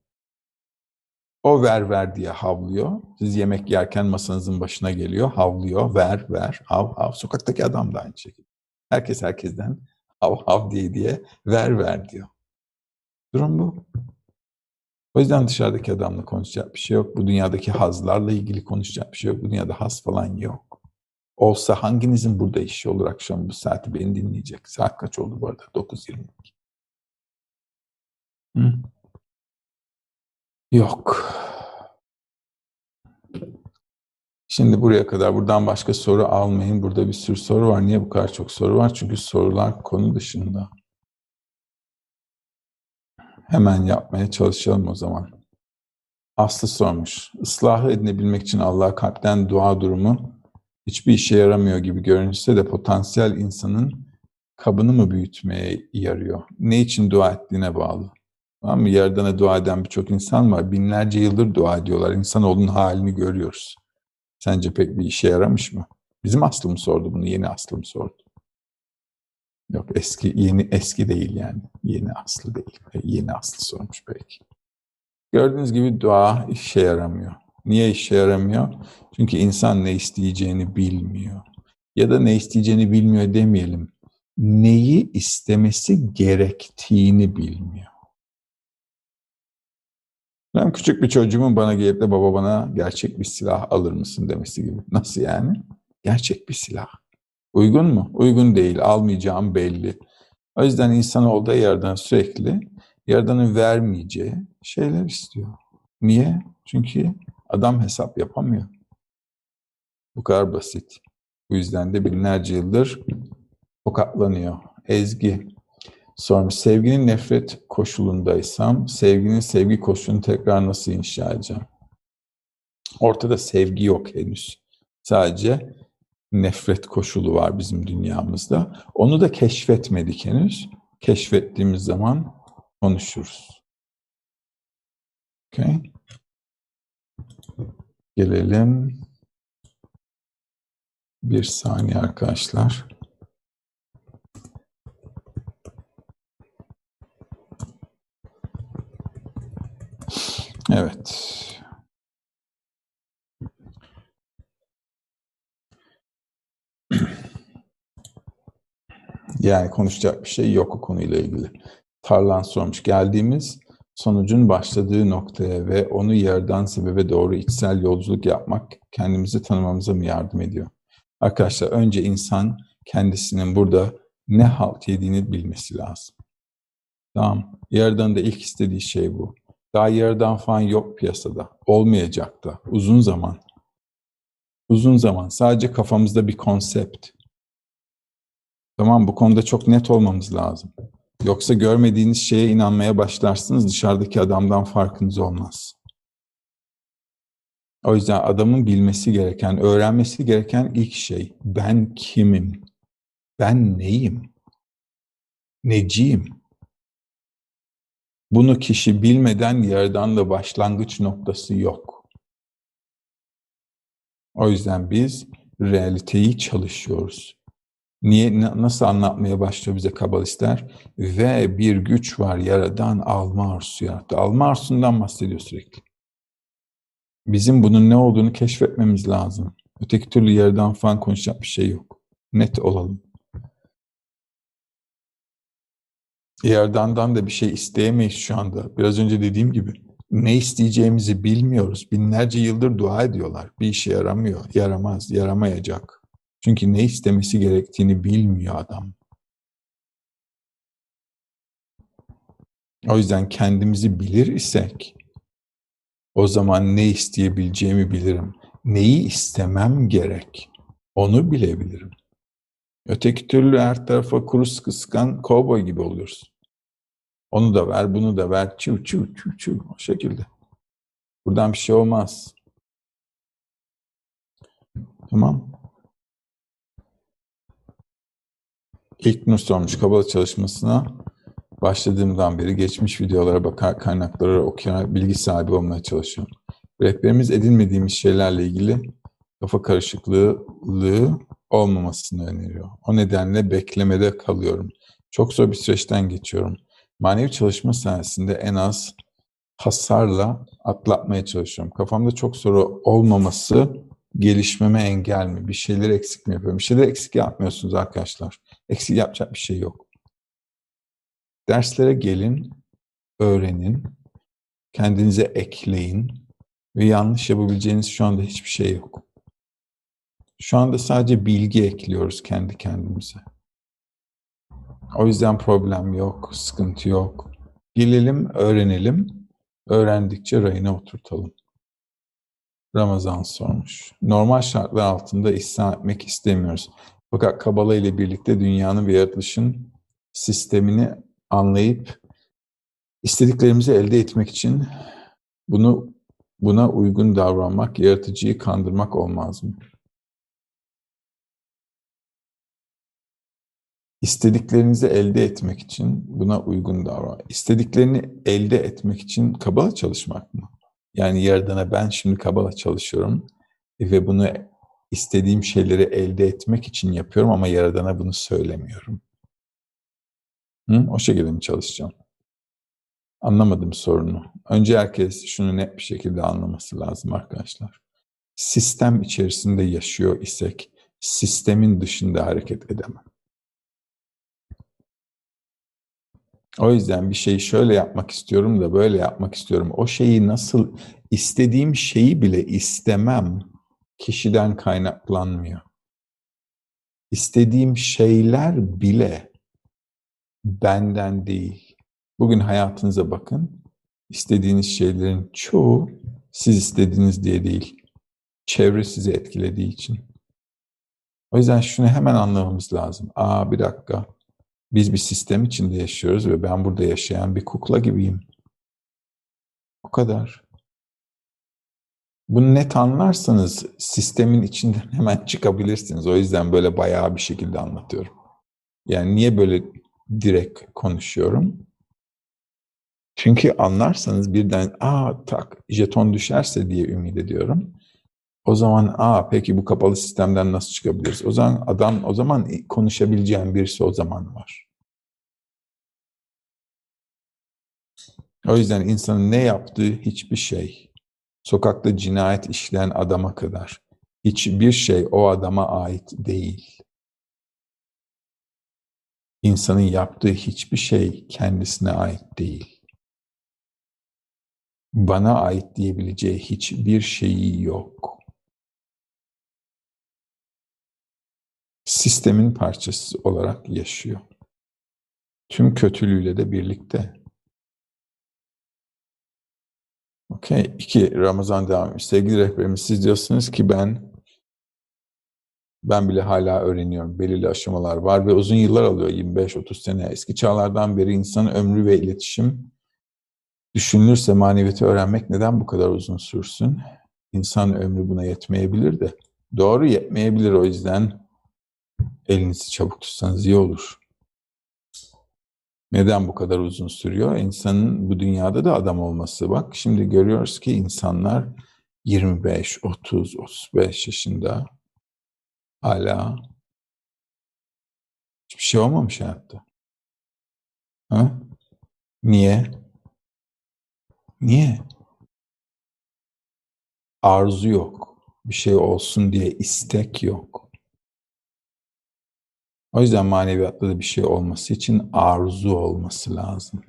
O ver ver diye havlıyor. Siz yemek yerken masanızın başına geliyor, havlıyor, ver ver, hav hav. Sokaktaki adam da aynı şekilde. Herkes herkesten hav hav diye diye ver ver diyor. Durum bu. O yüzden dışarıdaki adamla konuşacak bir şey yok. Bu dünyadaki hazlarla ilgili konuşacak bir şey yok. Bu dünyada haz falan yok. Olsa hanginizin burada işi olur akşam bu saati beni dinleyecek? Saat kaç oldu bu arada? 9.22. Hı? Yok. Şimdi buraya kadar buradan başka soru almayın. Burada bir sürü soru var. Niye bu kadar çok soru var? Çünkü sorular konu dışında. Hemen yapmaya çalışalım o zaman. Aslı sormuş. Islahı edinebilmek için Allah'a kalpten dua durumu hiçbir işe yaramıyor gibi görünse de potansiyel insanın kabını mı büyütmeye yarıyor? Ne için dua ettiğine bağlı. Tamam mı? Yaradan'a dua eden birçok insan var. Binlerce yıldır dua ediyorlar. İnsanoğlunun halini görüyoruz. Sence pek bir işe yaramış mı? Bizim aslım sordu bunu, yeni aslım sordu. Yok eski, yeni eski değil yani. Yeni aslı değil. Yeni aslı sormuş belki. Gördüğünüz gibi dua işe yaramıyor. Niye işe yaramıyor? Çünkü insan ne isteyeceğini bilmiyor. Ya da ne isteyeceğini bilmiyor demeyelim. Neyi istemesi gerektiğini bilmiyor. Ben küçük bir çocuğumun bana gelip de baba bana gerçek bir silah alır mısın demesi gibi. Nasıl yani? Gerçek bir silah. Uygun mu? Uygun değil. Almayacağım belli. O yüzden insan olduğu yerden sürekli Yaradan'ın vermeyeceği şeyler istiyor. Niye? Çünkü adam hesap yapamıyor. Bu kadar basit. Bu yüzden de binlerce yıldır tokatlanıyor. Ezgi sormuş. Sevginin nefret koşulundaysam, sevginin sevgi koşulunu tekrar nasıl inşa edeceğim? Ortada sevgi yok henüz. Sadece nefret koşulu var bizim dünyamızda. Onu da keşfetmedik henüz. Keşfettiğimiz zaman konuşuruz. Okay. Gelelim Bir saniye arkadaşlar. Evet. Yani konuşacak bir şey yok o konuyla ilgili. Tarlan sormuş. Geldiğimiz sonucun başladığı noktaya ve onu yerden sebebe doğru içsel yolculuk yapmak kendimizi tanımamıza mı yardım ediyor? Arkadaşlar önce insan kendisinin burada ne halt yediğini bilmesi lazım. Tamam. Yerden de ilk istediği şey bu. Daha yerden falan yok piyasada. Olmayacak da. Uzun zaman. Uzun zaman. Sadece kafamızda bir konsept. Tamam bu konuda çok net olmamız lazım. Yoksa görmediğiniz şeye inanmaya başlarsınız dışarıdaki adamdan farkınız olmaz. O yüzden adamın bilmesi gereken, öğrenmesi gereken ilk şey ben kimim? Ben neyim? Neciyim? Bunu kişi bilmeden de başlangıç noktası yok. O yüzden biz realiteyi çalışıyoruz. Niye, nasıl anlatmaya başlıyor bize kabalistler? Ve bir güç var yaradan alma arzusu yarattı. Alma arzusundan bahsediyor sürekli. Bizim bunun ne olduğunu keşfetmemiz lazım. Öteki türlü yerden falan konuşacak bir şey yok. Net olalım. Yerdan'dan da bir şey isteyemeyiz şu anda. Biraz önce dediğim gibi ne isteyeceğimizi bilmiyoruz. Binlerce yıldır dua ediyorlar. Bir işe yaramıyor, yaramaz, yaramayacak. Çünkü ne istemesi gerektiğini bilmiyor adam. O yüzden kendimizi bilir isek o zaman ne isteyebileceğimi bilirim. Neyi istemem gerek onu bilebilirim. Öteki türlü her tarafa kuru kıskan kovboy gibi oluyoruz. Onu da ver, bunu da ver, çiv çiv çiv çiv o şekilde. Buradan bir şey olmaz. Tamam. İlk Nur sormuş Kabala çalışmasına başladığımdan beri geçmiş videolara bakar, kaynakları okuyarak bilgi sahibi olmaya çalışıyorum. Rehberimiz edinmediğimiz şeylerle ilgili kafa karışıklığı olmamasını öneriyor. O nedenle beklemede kalıyorum. Çok zor bir süreçten geçiyorum. Manevi çalışma sayesinde en az hasarla atlatmaya çalışıyorum. Kafamda çok soru olmaması gelişmeme engel mi? Bir şeyleri eksik mi yapıyorum? Bir şeyleri eksik yapmıyorsunuz arkadaşlar. Eksik yapacak bir şey yok. Derslere gelin, öğrenin, kendinize ekleyin ve yanlış yapabileceğiniz şu anda hiçbir şey yok. Şu anda sadece bilgi ekliyoruz kendi kendimize. O yüzden problem yok, sıkıntı yok. Gelelim, öğrenelim. Öğrendikçe rayına oturtalım. Ramazan sormuş. Normal şartlar altında ihsan etmek istemiyoruz. Fakat Kabala ile birlikte dünyanın ve yaratılışın sistemini anlayıp istediklerimizi elde etmek için bunu buna uygun davranmak, yaratıcıyı kandırmak olmaz mı? İstediklerinizi elde etmek için buna uygun davran. İstediklerini elde etmek için kabala çalışmak mı? Yani Yaradan'a ben şimdi kabala çalışıyorum ve bunu istediğim şeyleri elde etmek için yapıyorum ama Yaradan'a bunu söylemiyorum. Hı? O şekilde mi çalışacağım? Anlamadım sorunu. Önce herkes şunu net bir şekilde anlaması lazım arkadaşlar. Sistem içerisinde yaşıyor isek sistemin dışında hareket edemem. O yüzden bir şeyi şöyle yapmak istiyorum da böyle yapmak istiyorum. O şeyi nasıl istediğim şeyi bile istemem kişiden kaynaklanmıyor. İstediğim şeyler bile benden değil. Bugün hayatınıza bakın. İstediğiniz şeylerin çoğu siz istediğiniz diye değil. Çevre sizi etkilediği için. O yüzden şunu hemen anlamamız lazım. Aa bir dakika biz bir sistem içinde yaşıyoruz ve ben burada yaşayan bir kukla gibiyim. O kadar. Bunu net anlarsanız sistemin içinden hemen çıkabilirsiniz. O yüzden böyle bayağı bir şekilde anlatıyorum. Yani niye böyle direkt konuşuyorum? Çünkü anlarsanız birden aa tak jeton düşerse diye ümit ediyorum. O zaman aa peki bu kapalı sistemden nasıl çıkabiliriz? O zaman adam o zaman konuşabileceğin birisi o zaman var. O yüzden insanın ne yaptığı hiçbir şey, sokakta cinayet işleyen adama kadar hiçbir şey o adama ait değil. İnsanın yaptığı hiçbir şey kendisine ait değil. Bana ait diyebileceği hiçbir şeyi yok. Sistemin parçası olarak yaşıyor. Tüm kötülüğüyle de birlikte. Okey. İki, Ramazan devam etmiş. Sevgili rehberimiz siz diyorsunuz ki ben ben bile hala öğreniyorum. Belirli aşamalar var ve uzun yıllar alıyor 25-30 sene. Eski çağlardan beri insan ömrü ve iletişim düşünülürse maneviyatı öğrenmek neden bu kadar uzun sürsün? İnsan ömrü buna yetmeyebilir de. Doğru yetmeyebilir o yüzden elinizi çabuk tutsanız iyi olur. Neden bu kadar uzun sürüyor? İnsanın bu dünyada da adam olması. Bak şimdi görüyoruz ki insanlar 25, 30, 35 yaşında hala hiçbir şey olmamış hayatta. Ha? Niye? Niye? Arzu yok. Bir şey olsun diye istek yok. O yüzden maneviyatta da bir şey olması için arzu olması lazım.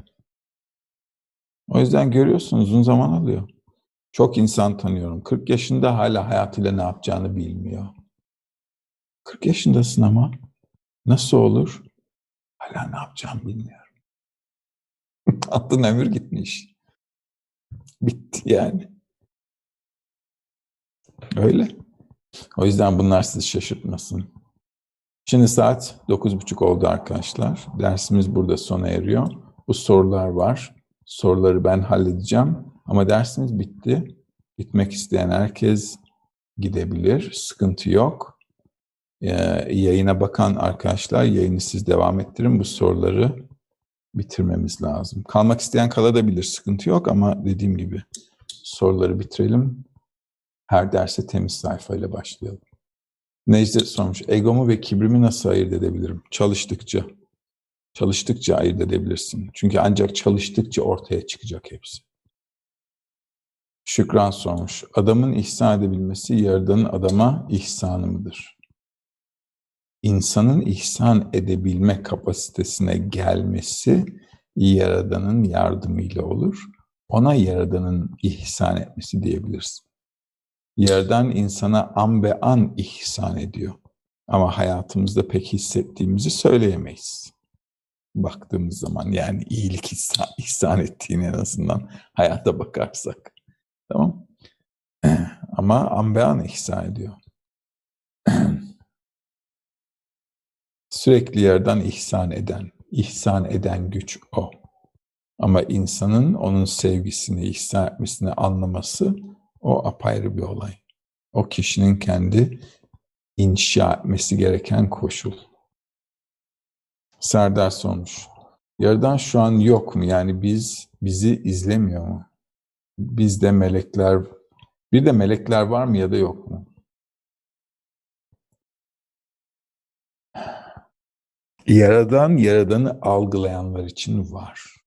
O yüzden görüyorsunuz uzun zaman alıyor. Çok insan tanıyorum. 40 yaşında hala hayatıyla ne yapacağını bilmiyor. 40 yaşındasın ama nasıl olur? Hala ne yapacağımı bilmiyorum. Aklın ömür gitmiş. Bitti yani. Öyle. O yüzden bunlar sizi şaşırtmasın. Şimdi saat 9.30 oldu arkadaşlar. Dersimiz burada sona eriyor. Bu sorular var. Soruları ben halledeceğim. Ama dersimiz bitti. Gitmek isteyen herkes gidebilir. Sıkıntı yok. Ee, yayına bakan arkadaşlar yayını siz devam ettirin. Bu soruları bitirmemiz lazım. Kalmak isteyen kalabilir. Sıkıntı yok ama dediğim gibi soruları bitirelim. Her derse temiz sayfayla başlayalım. Necdet sormuş. Egomu ve kibrimi nasıl ayırt edebilirim? Çalıştıkça. Çalıştıkça ayırt edebilirsin. Çünkü ancak çalıştıkça ortaya çıkacak hepsi. Şükran sormuş. Adamın ihsan edebilmesi Yaradan'ın adama ihsanı mıdır? İnsanın ihsan edebilme kapasitesine gelmesi Yaradan'ın yardımıyla olur. Ona Yaradan'ın ihsan etmesi diyebilirsin. Yerden insana an be an ihsan ediyor. Ama hayatımızda pek hissettiğimizi söyleyemeyiz. Baktığımız zaman yani iyilik ihsan, ihsan ettiğini en azından hayata bakarsak. Tamam Ama an be an ihsan ediyor. Sürekli yerden ihsan eden, ihsan eden güç o. Ama insanın onun sevgisini, ihsan etmesini anlaması o apayrı bir olay. O kişinin kendi inşa etmesi gereken koşul. Serdar sormuş. Yerden şu an yok mu? Yani biz bizi izlemiyor mu? Bizde melekler bir de melekler var mı ya da yok mu? Yaradan, yaradanı algılayanlar için var.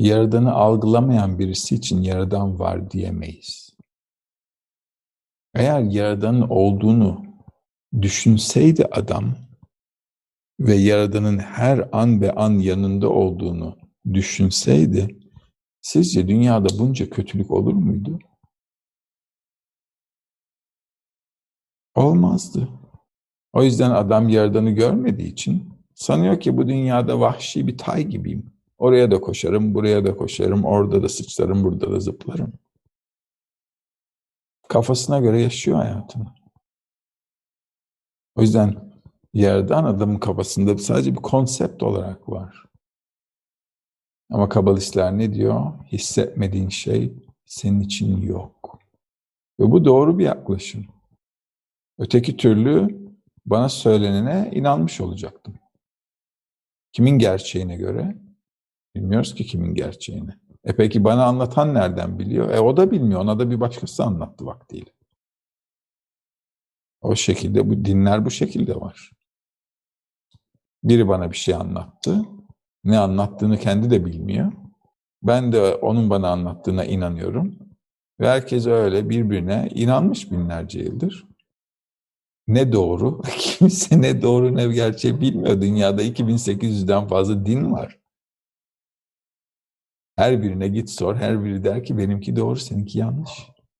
Yaradanı algılamayan birisi için yaradan var diyemeyiz. Eğer yaradanın olduğunu düşünseydi adam ve yaradanın her an ve an yanında olduğunu düşünseydi, sizce dünyada bunca kötülük olur muydu? Olmazdı. O yüzden adam yaradanı görmediği için sanıyor ki bu dünyada vahşi bir tay gibiyim. Oraya da koşarım, buraya da koşarım, orada da sıçrarım, burada da zıplarım. Kafasına göre yaşıyor hayatını. O yüzden yerden adamın kafasında sadece bir konsept olarak var. Ama kabalistler ne diyor? Hissetmediğin şey senin için yok. Ve bu doğru bir yaklaşım. Öteki türlü bana söylenene inanmış olacaktım. Kimin gerçeğine göre? Bilmiyoruz ki kimin gerçeğini. E peki bana anlatan nereden biliyor? E o da bilmiyor. Ona da bir başkası anlattı vaktiyle. O şekilde bu dinler bu şekilde var. Biri bana bir şey anlattı. Ne anlattığını kendi de bilmiyor. Ben de onun bana anlattığına inanıyorum. Ve herkes öyle birbirine inanmış binlerce yıldır. Ne doğru? Kimse ne doğru ne gerçeği bilmiyor. Dünyada 2800'den fazla din var. Her birine git sor. Her biri der ki benimki doğru, seninki yanlış.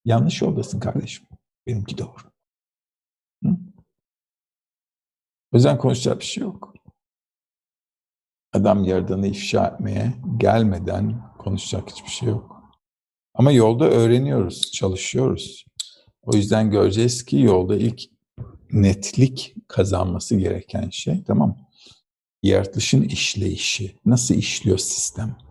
Yanlış yoldasın kardeşim. Benimki doğru. Hı? O yüzden konuşacak bir şey yok. Adam yaradanı ifşa etmeye gelmeden konuşacak hiçbir şey yok. Ama yolda öğreniyoruz, çalışıyoruz. O yüzden göreceğiz ki yolda ilk netlik kazanması gereken şey tamam Yaratılışın işleyişi. Nasıl işliyor sistem?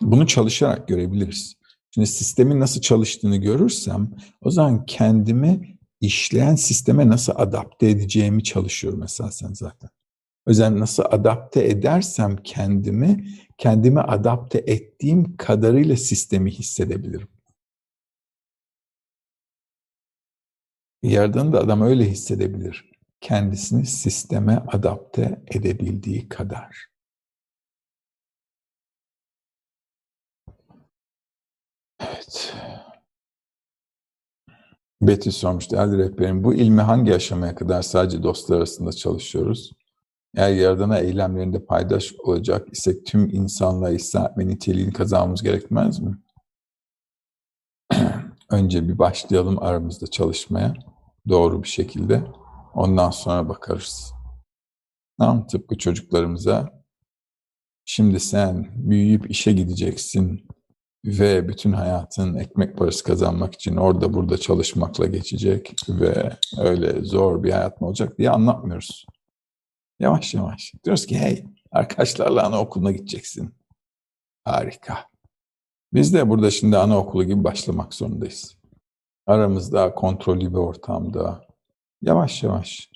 Bunu çalışarak görebiliriz. Şimdi sistemin nasıl çalıştığını görürsem o zaman kendimi işleyen sisteme nasıl adapte edeceğimi çalışıyorum esasen zaten. Yüzden nasıl adapte edersem kendimi, kendimi adapte ettiğim kadarıyla sistemi hissedebilirim. Yerden de adam öyle hissedebilir. Kendisini sisteme adapte edebildiği kadar. Evet. Betty sormuş, değerli rehberim, bu ilmi hangi aşamaya kadar sadece dostlar arasında çalışıyoruz? Eğer Yaradan'a eylemlerinde paydaş olacak isek tüm insanlığa ihsan etme niteliğini kazanmamız gerekmez mi? Önce bir başlayalım aramızda çalışmaya doğru bir şekilde. Ondan sonra bakarız. Tamam, tıpkı çocuklarımıza şimdi sen büyüyüp işe gideceksin ve bütün hayatın ekmek parası kazanmak için orada burada çalışmakla geçecek ve öyle zor bir hayat mı olacak diye anlatmıyoruz. Yavaş yavaş. Diyoruz ki hey arkadaşlarla anaokuluna gideceksin. Harika. Biz de burada şimdi anaokulu gibi başlamak zorundayız. Aramızda kontrollü bir ortamda yavaş yavaş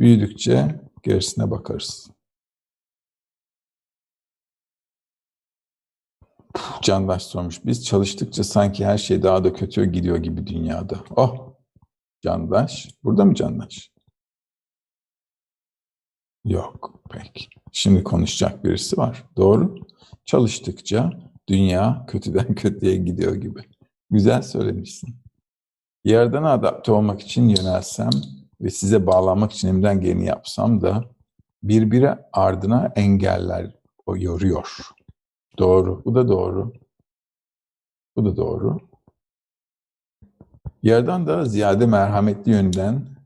büyüdükçe gerisine bakarız. Candaş sormuş. Biz çalıştıkça sanki her şey daha da kötüye gidiyor gibi dünyada. Oh! Candaş. Burada mı Candaş? Yok. Peki. Şimdi konuşacak birisi var. Doğru. Çalıştıkça dünya kötüden kötüye gidiyor gibi. Güzel söylemişsin. Yerden adapte olmak için yönelsem ve size bağlanmak için elimden geleni yapsam da birbiri ardına engeller yoruyor. Doğru. Bu da doğru. Bu da doğru. Yerden daha ziyade merhametli yönden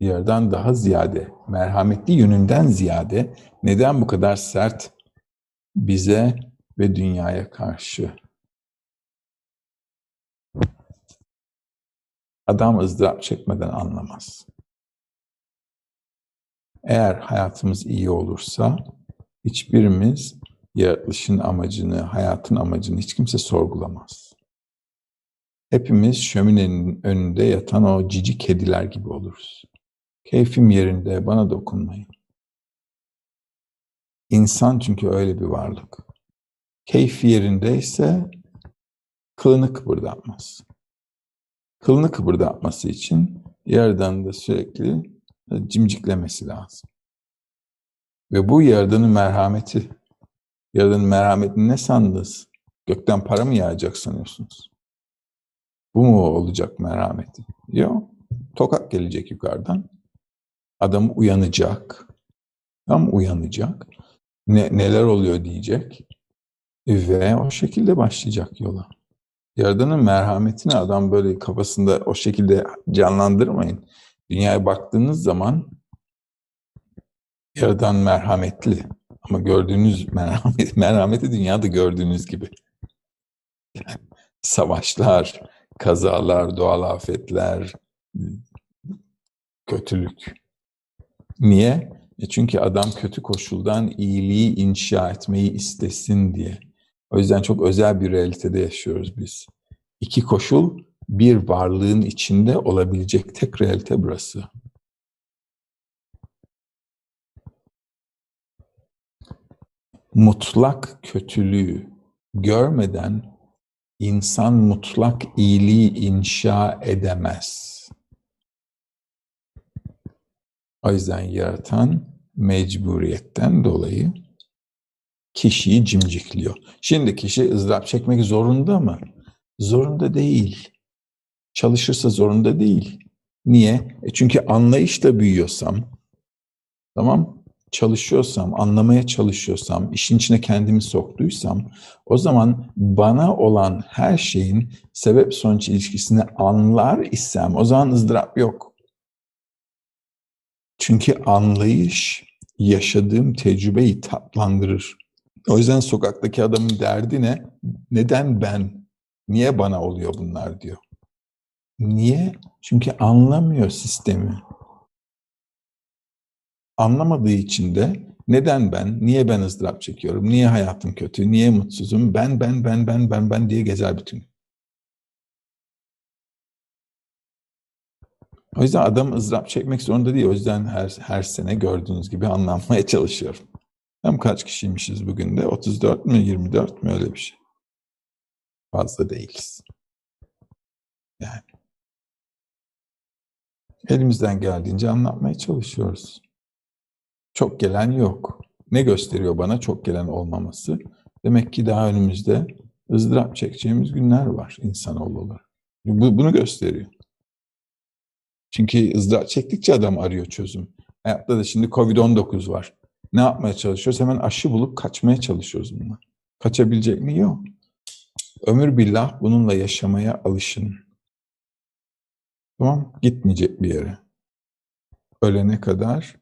yerden daha ziyade merhametli yönünden ziyade neden bu kadar sert bize ve dünyaya karşı? Adam ızdırap çekmeden anlamaz. Eğer hayatımız iyi olursa hiçbirimiz yaratılışın amacını, hayatın amacını hiç kimse sorgulamaz. Hepimiz şöminenin önünde yatan o cici kediler gibi oluruz. Keyfim yerinde, bana dokunmayın. İnsan çünkü öyle bir varlık. Keyfi yerindeyse kılını kıpırdatmaz. Kılını kıpırdatması için yerden de sürekli cimciklemesi lazım. Ve bu yaradanın merhameti. Yaradanın merhametini ne sandınız? Gökten para mı yağacak sanıyorsunuz? Bu mu olacak merhameti? Yok. Tokat gelecek yukarıdan. Adam uyanacak. Tam uyanacak. Ne, neler oluyor diyecek. Ve o şekilde başlayacak yola. Yaradanın merhametini adam böyle kafasında o şekilde canlandırmayın. Dünyaya baktığınız zaman Yaradan merhametli. Ama gördüğünüz merhamet, merhameti dünyada gördüğünüz gibi. Yani savaşlar, kazalar, doğal afetler, kötülük. Niye? E çünkü adam kötü koşuldan iyiliği inşa etmeyi istesin diye. O yüzden çok özel bir realitede yaşıyoruz biz. İki koşul bir varlığın içinde olabilecek tek realite burası. Mutlak kötülüğü görmeden insan mutlak iyiliği inşa edemez. O yüzden yaratan mecburiyetten dolayı kişiyi cimcikliyor. Şimdi kişi ızdırap çekmek zorunda mı? Zorunda değil. Çalışırsa zorunda değil. Niye? E çünkü anlayışla büyüyorsam, tamam çalışıyorsam, anlamaya çalışıyorsam, işin içine kendimi soktuysam, o zaman bana olan her şeyin sebep sonuç ilişkisini anlar isem, o zaman ızdırap yok. Çünkü anlayış yaşadığım tecrübeyi tatlandırır. O yüzden sokaktaki adamın derdi ne? Neden ben? Niye bana oluyor bunlar diyor. Niye? Çünkü anlamıyor sistemi. Anlamadığı için de neden ben, niye ben ızdırap çekiyorum, niye hayatım kötü, niye mutsuzum, ben, ben, ben, ben, ben, ben diye gezer bütün O yüzden adam ızdırap çekmek zorunda değil. O yüzden her, her sene gördüğünüz gibi anlamaya çalışıyorum. Hem kaç kişiymişiz bugün de? 34 mü 24 mü öyle bir şey. Fazla değiliz. Yani. Elimizden geldiğince anlatmaya çalışıyoruz. Çok gelen yok. Ne gösteriyor bana çok gelen olmaması? Demek ki daha önümüzde ızdırap çekeceğimiz günler var insanoğlu olarak. Bu, bunu gösteriyor. Çünkü ızdırap çektikçe adam arıyor çözüm. Hayatta da şimdi Covid-19 var. Ne yapmaya çalışıyoruz? Hemen aşı bulup kaçmaya çalışıyoruz bunlar. Kaçabilecek mi? Yok. Ömür billah bununla yaşamaya alışın. Tamam Gitmeyecek bir yere. Ölene kadar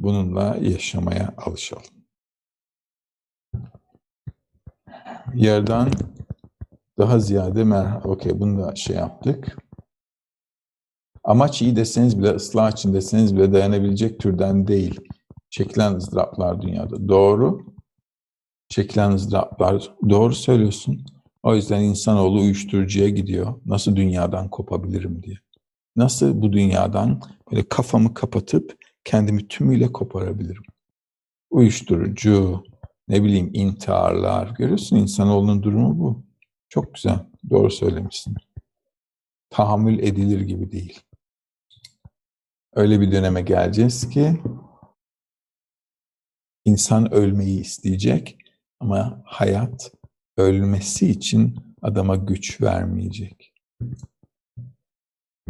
bununla yaşamaya alışalım. Yerden daha ziyade merhaba. Okey bunu da şey yaptık. Amaç iyi deseniz bile, ıslah için deseniz bile dayanabilecek türden değil. Çekilen ızdıraplar dünyada. Doğru. Çekilen ızdıraplar. Doğru söylüyorsun. O yüzden insanoğlu uyuşturucuya gidiyor. Nasıl dünyadan kopabilirim diye. Nasıl bu dünyadan böyle kafamı kapatıp kendimi tümüyle koparabilirim. Uyuşturucu, ne bileyim intiharlar. Görüyorsun insanoğlunun durumu bu. Çok güzel. Doğru söylemişsin. Tahammül edilir gibi değil. Öyle bir döneme geleceğiz ki insan ölmeyi isteyecek ama hayat ölmesi için adama güç vermeyecek.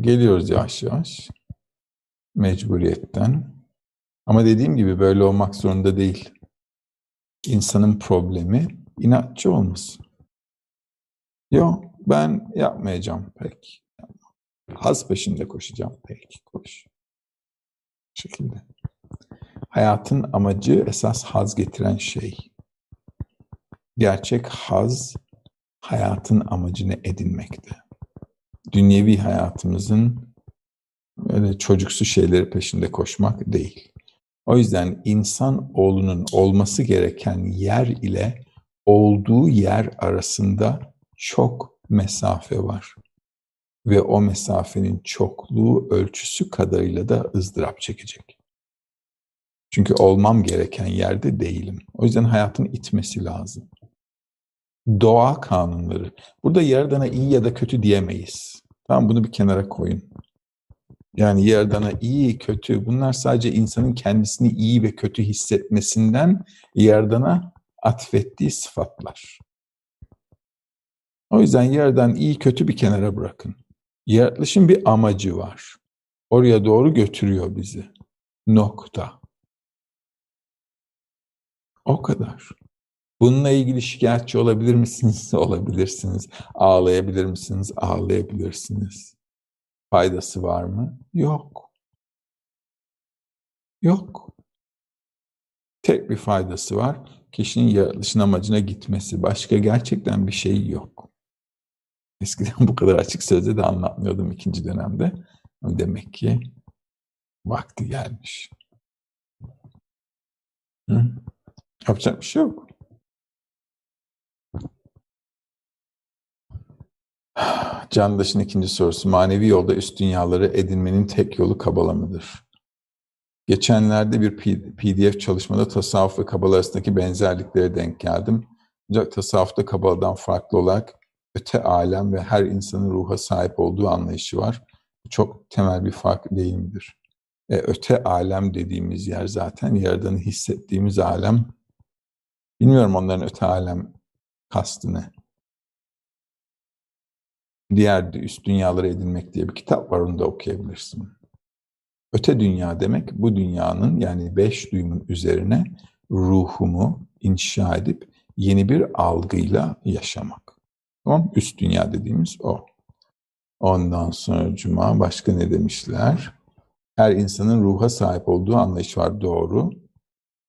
Geliyoruz yavaş yavaş mecburiyetten. Ama dediğim gibi böyle olmak zorunda değil. İnsanın problemi inatçı olması. Yok ben yapmayacağım pek. Haz peşinde koşacağım pek. Koş. Bu şekilde. Hayatın amacı esas haz getiren şey. Gerçek haz hayatın amacını edinmekte. Dünyevi hayatımızın öyle çocuksu şeyleri peşinde koşmak değil. O yüzden insan oğlunun olması gereken yer ile olduğu yer arasında çok mesafe var. Ve o mesafenin çokluğu ölçüsü kadarıyla da ızdırap çekecek. Çünkü olmam gereken yerde değilim. O yüzden hayatın itmesi lazım. Doğa kanunları. Burada Yaradan'a iyi ya da kötü diyemeyiz. Tamam bunu bir kenara koyun. Yani Yaradan'a iyi, kötü bunlar sadece insanın kendisini iyi ve kötü hissetmesinden Yaradan'a atfettiği sıfatlar. O yüzden Yaradan iyi kötü bir kenara bırakın. Yaratılışın bir amacı var. Oraya doğru götürüyor bizi. Nokta. O kadar. Bununla ilgili şikayetçi olabilir misiniz? Olabilirsiniz. Ağlayabilir misiniz? Ağlayabilirsiniz. Faydası var mı? Yok. Yok. Tek bir faydası var. Kişinin yaratılışın amacına gitmesi. Başka gerçekten bir şey yok. Eskiden bu kadar açık sözle de anlatmıyordum ikinci dönemde. Demek ki vakti gelmiş. Hı? Yapacak bir şey yok. Candaş'ın ikinci sorusu. Manevi yolda üst dünyaları edinmenin tek yolu kabala mıdır? Geçenlerde bir PDF çalışmada tasavvuf ve kabala arasındaki benzerliklere denk geldim. Ancak tasavvufta kabaladan farklı olarak öte alem ve her insanın ruha sahip olduğu anlayışı var. Çok temel bir fark değil midir? E, öte alem dediğimiz yer zaten yaradanı hissettiğimiz alem. Bilmiyorum onların öte alem kastı ne? Diğer üst dünyaları edinmek diye bir kitap var onu da okuyabilirsin. Öte dünya demek bu dünyanın yani beş duyumun üzerine ruhumu inşa edip yeni bir algıyla yaşamak. Tamam Üst dünya dediğimiz o. Ondan sonra cuma başka ne demişler? Her insanın ruha sahip olduğu anlayış var doğru.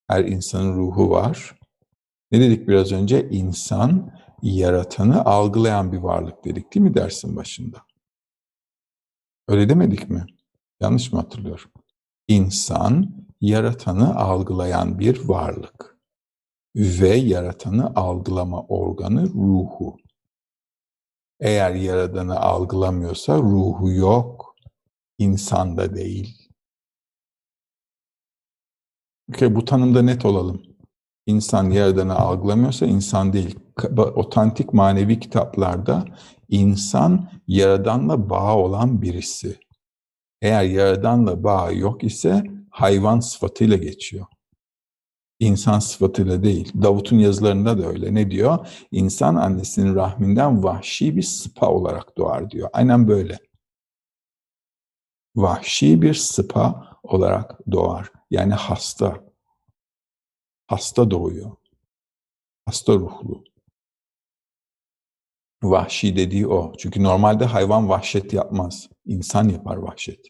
Her insanın ruhu var. Ne dedik biraz önce? İnsan yaratanı algılayan bir varlık dedik değil mi dersin başında? Öyle demedik mi? Yanlış mı hatırlıyorum? İnsan yaratanı algılayan bir varlık ve yaratanı algılama organı ruhu. Eğer yaradanı algılamıyorsa ruhu yok, insan da değil. Okay, bu tanımda net olalım. İnsan yaradanı algılamıyorsa insan değil. Otantik manevi kitaplarda insan yaradanla bağ olan birisi. Eğer yaradanla bağ yok ise hayvan sıfatıyla geçiyor. İnsan sıfatıyla değil. Davut'un yazılarında da öyle. Ne diyor? İnsan annesinin rahminden vahşi bir sıpa olarak doğar diyor. Aynen böyle. Vahşi bir sıpa olarak doğar. Yani hasta. Hasta doğuyor. Hasta ruhlu. Vahşi dediği o. Çünkü normalde hayvan vahşet yapmaz. İnsan yapar vahşet.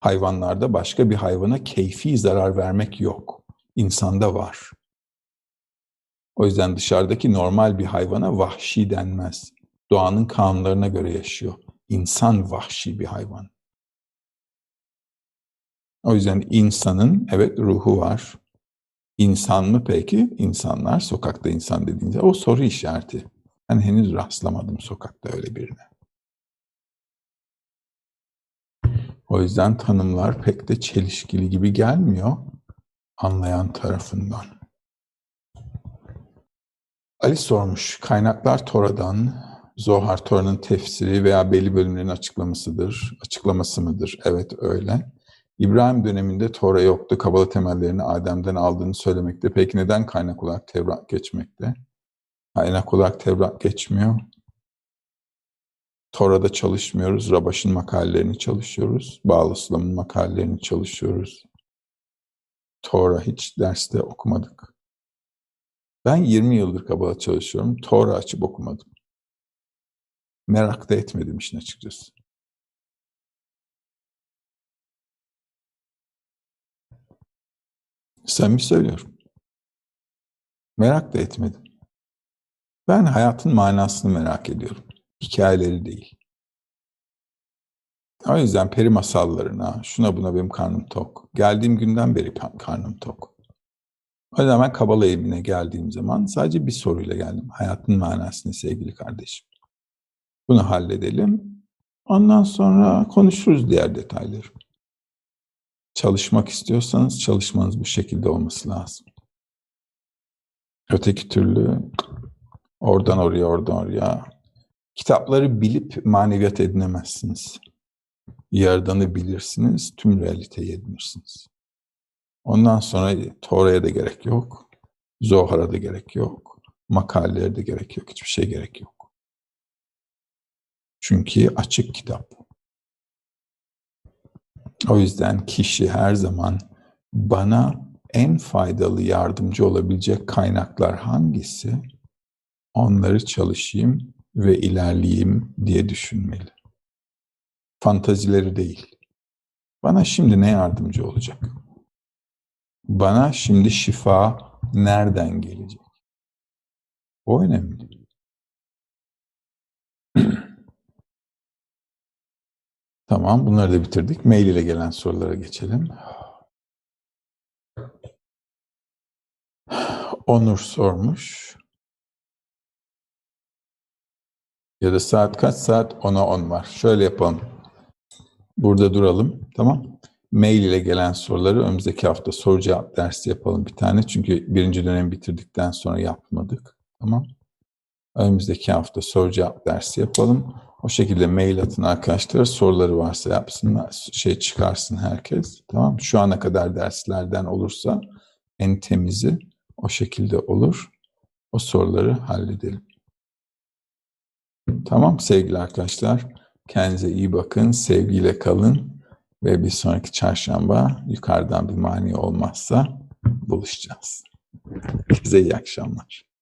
Hayvanlarda başka bir hayvana keyfi zarar vermek yok. İnsanda var. O yüzden dışarıdaki normal bir hayvana vahşi denmez. Doğanın kanunlarına göre yaşıyor. İnsan vahşi bir hayvan. O yüzden insanın evet ruhu var. İnsan mı peki? İnsanlar sokakta insan dediğince o soru işareti. Ben henüz rastlamadım sokakta öyle birine. O yüzden tanımlar pek de çelişkili gibi gelmiyor anlayan tarafından. Ali sormuş, kaynaklar Tora'dan, Zohar Tora'nın tefsiri veya belli bölümlerin açıklamasıdır, açıklaması mıdır? Evet öyle. İbrahim döneminde Tora yoktu, Kabala temellerini Adem'den aldığını söylemekte. Peki neden kaynak olarak Tevrat geçmekte? Kaynak olarak Tevrat geçmiyor. Tora'da çalışmıyoruz. Rabaş'ın makalelerini çalışıyoruz. Bağlıslam'ın makalelerini çalışıyoruz. Tora hiç derste okumadık. Ben 20 yıldır Kabala çalışıyorum. Tora açıp okumadım. Merak da etmedim işin açıkçası. Samimi söylüyorum. Merak da etmedim. Ben hayatın manasını merak ediyorum hikayeleri değil. O yüzden peri masallarına, şuna buna benim karnım tok. Geldiğim günden beri karnım tok. O yüzden ben Kabala evine geldiğim zaman sadece bir soruyla geldim. Hayatın manasını sevgili kardeşim. Bunu halledelim. Ondan sonra konuşuruz diğer detayları. Çalışmak istiyorsanız çalışmanız bu şekilde olması lazım. Öteki türlü oradan oraya, oradan oraya Kitapları bilip maneviyat edinemezsiniz. Yaradanı bilirsiniz, tüm realiteyi edinirsiniz. Ondan sonra Tora'ya da gerek yok, Zohar'a da gerek yok, makalelere de gerek yok, hiçbir şey gerek yok. Çünkü açık kitap. O yüzden kişi her zaman bana en faydalı yardımcı olabilecek kaynaklar hangisi? Onları çalışayım, ve ilerleyeyim diye düşünmeli. Fantazileri değil. Bana şimdi ne yardımcı olacak? Bana şimdi şifa nereden gelecek? O önemli. Tamam, bunları da bitirdik. Mail ile gelen sorulara geçelim. Onur sormuş. Ya da saat kaç saat? 10'a 10 var. Şöyle yapalım. Burada duralım. Tamam. mail ile gelen soruları önümüzdeki hafta soru cevap dersi yapalım bir tane. Çünkü birinci dönemi bitirdikten sonra yapmadık. Tamam. Önümüzdeki hafta soru cevap dersi yapalım. O şekilde mail atın arkadaşlar. Soruları varsa yapsınlar. Şey çıkarsın herkes. Tamam. Şu ana kadar derslerden olursa en temizi o şekilde olur. O soruları halledelim. Tamam sevgili arkadaşlar. Kendinize iyi bakın. Sevgiyle kalın. Ve bir sonraki çarşamba yukarıdan bir mani olmazsa buluşacağız. Herkese iyi akşamlar.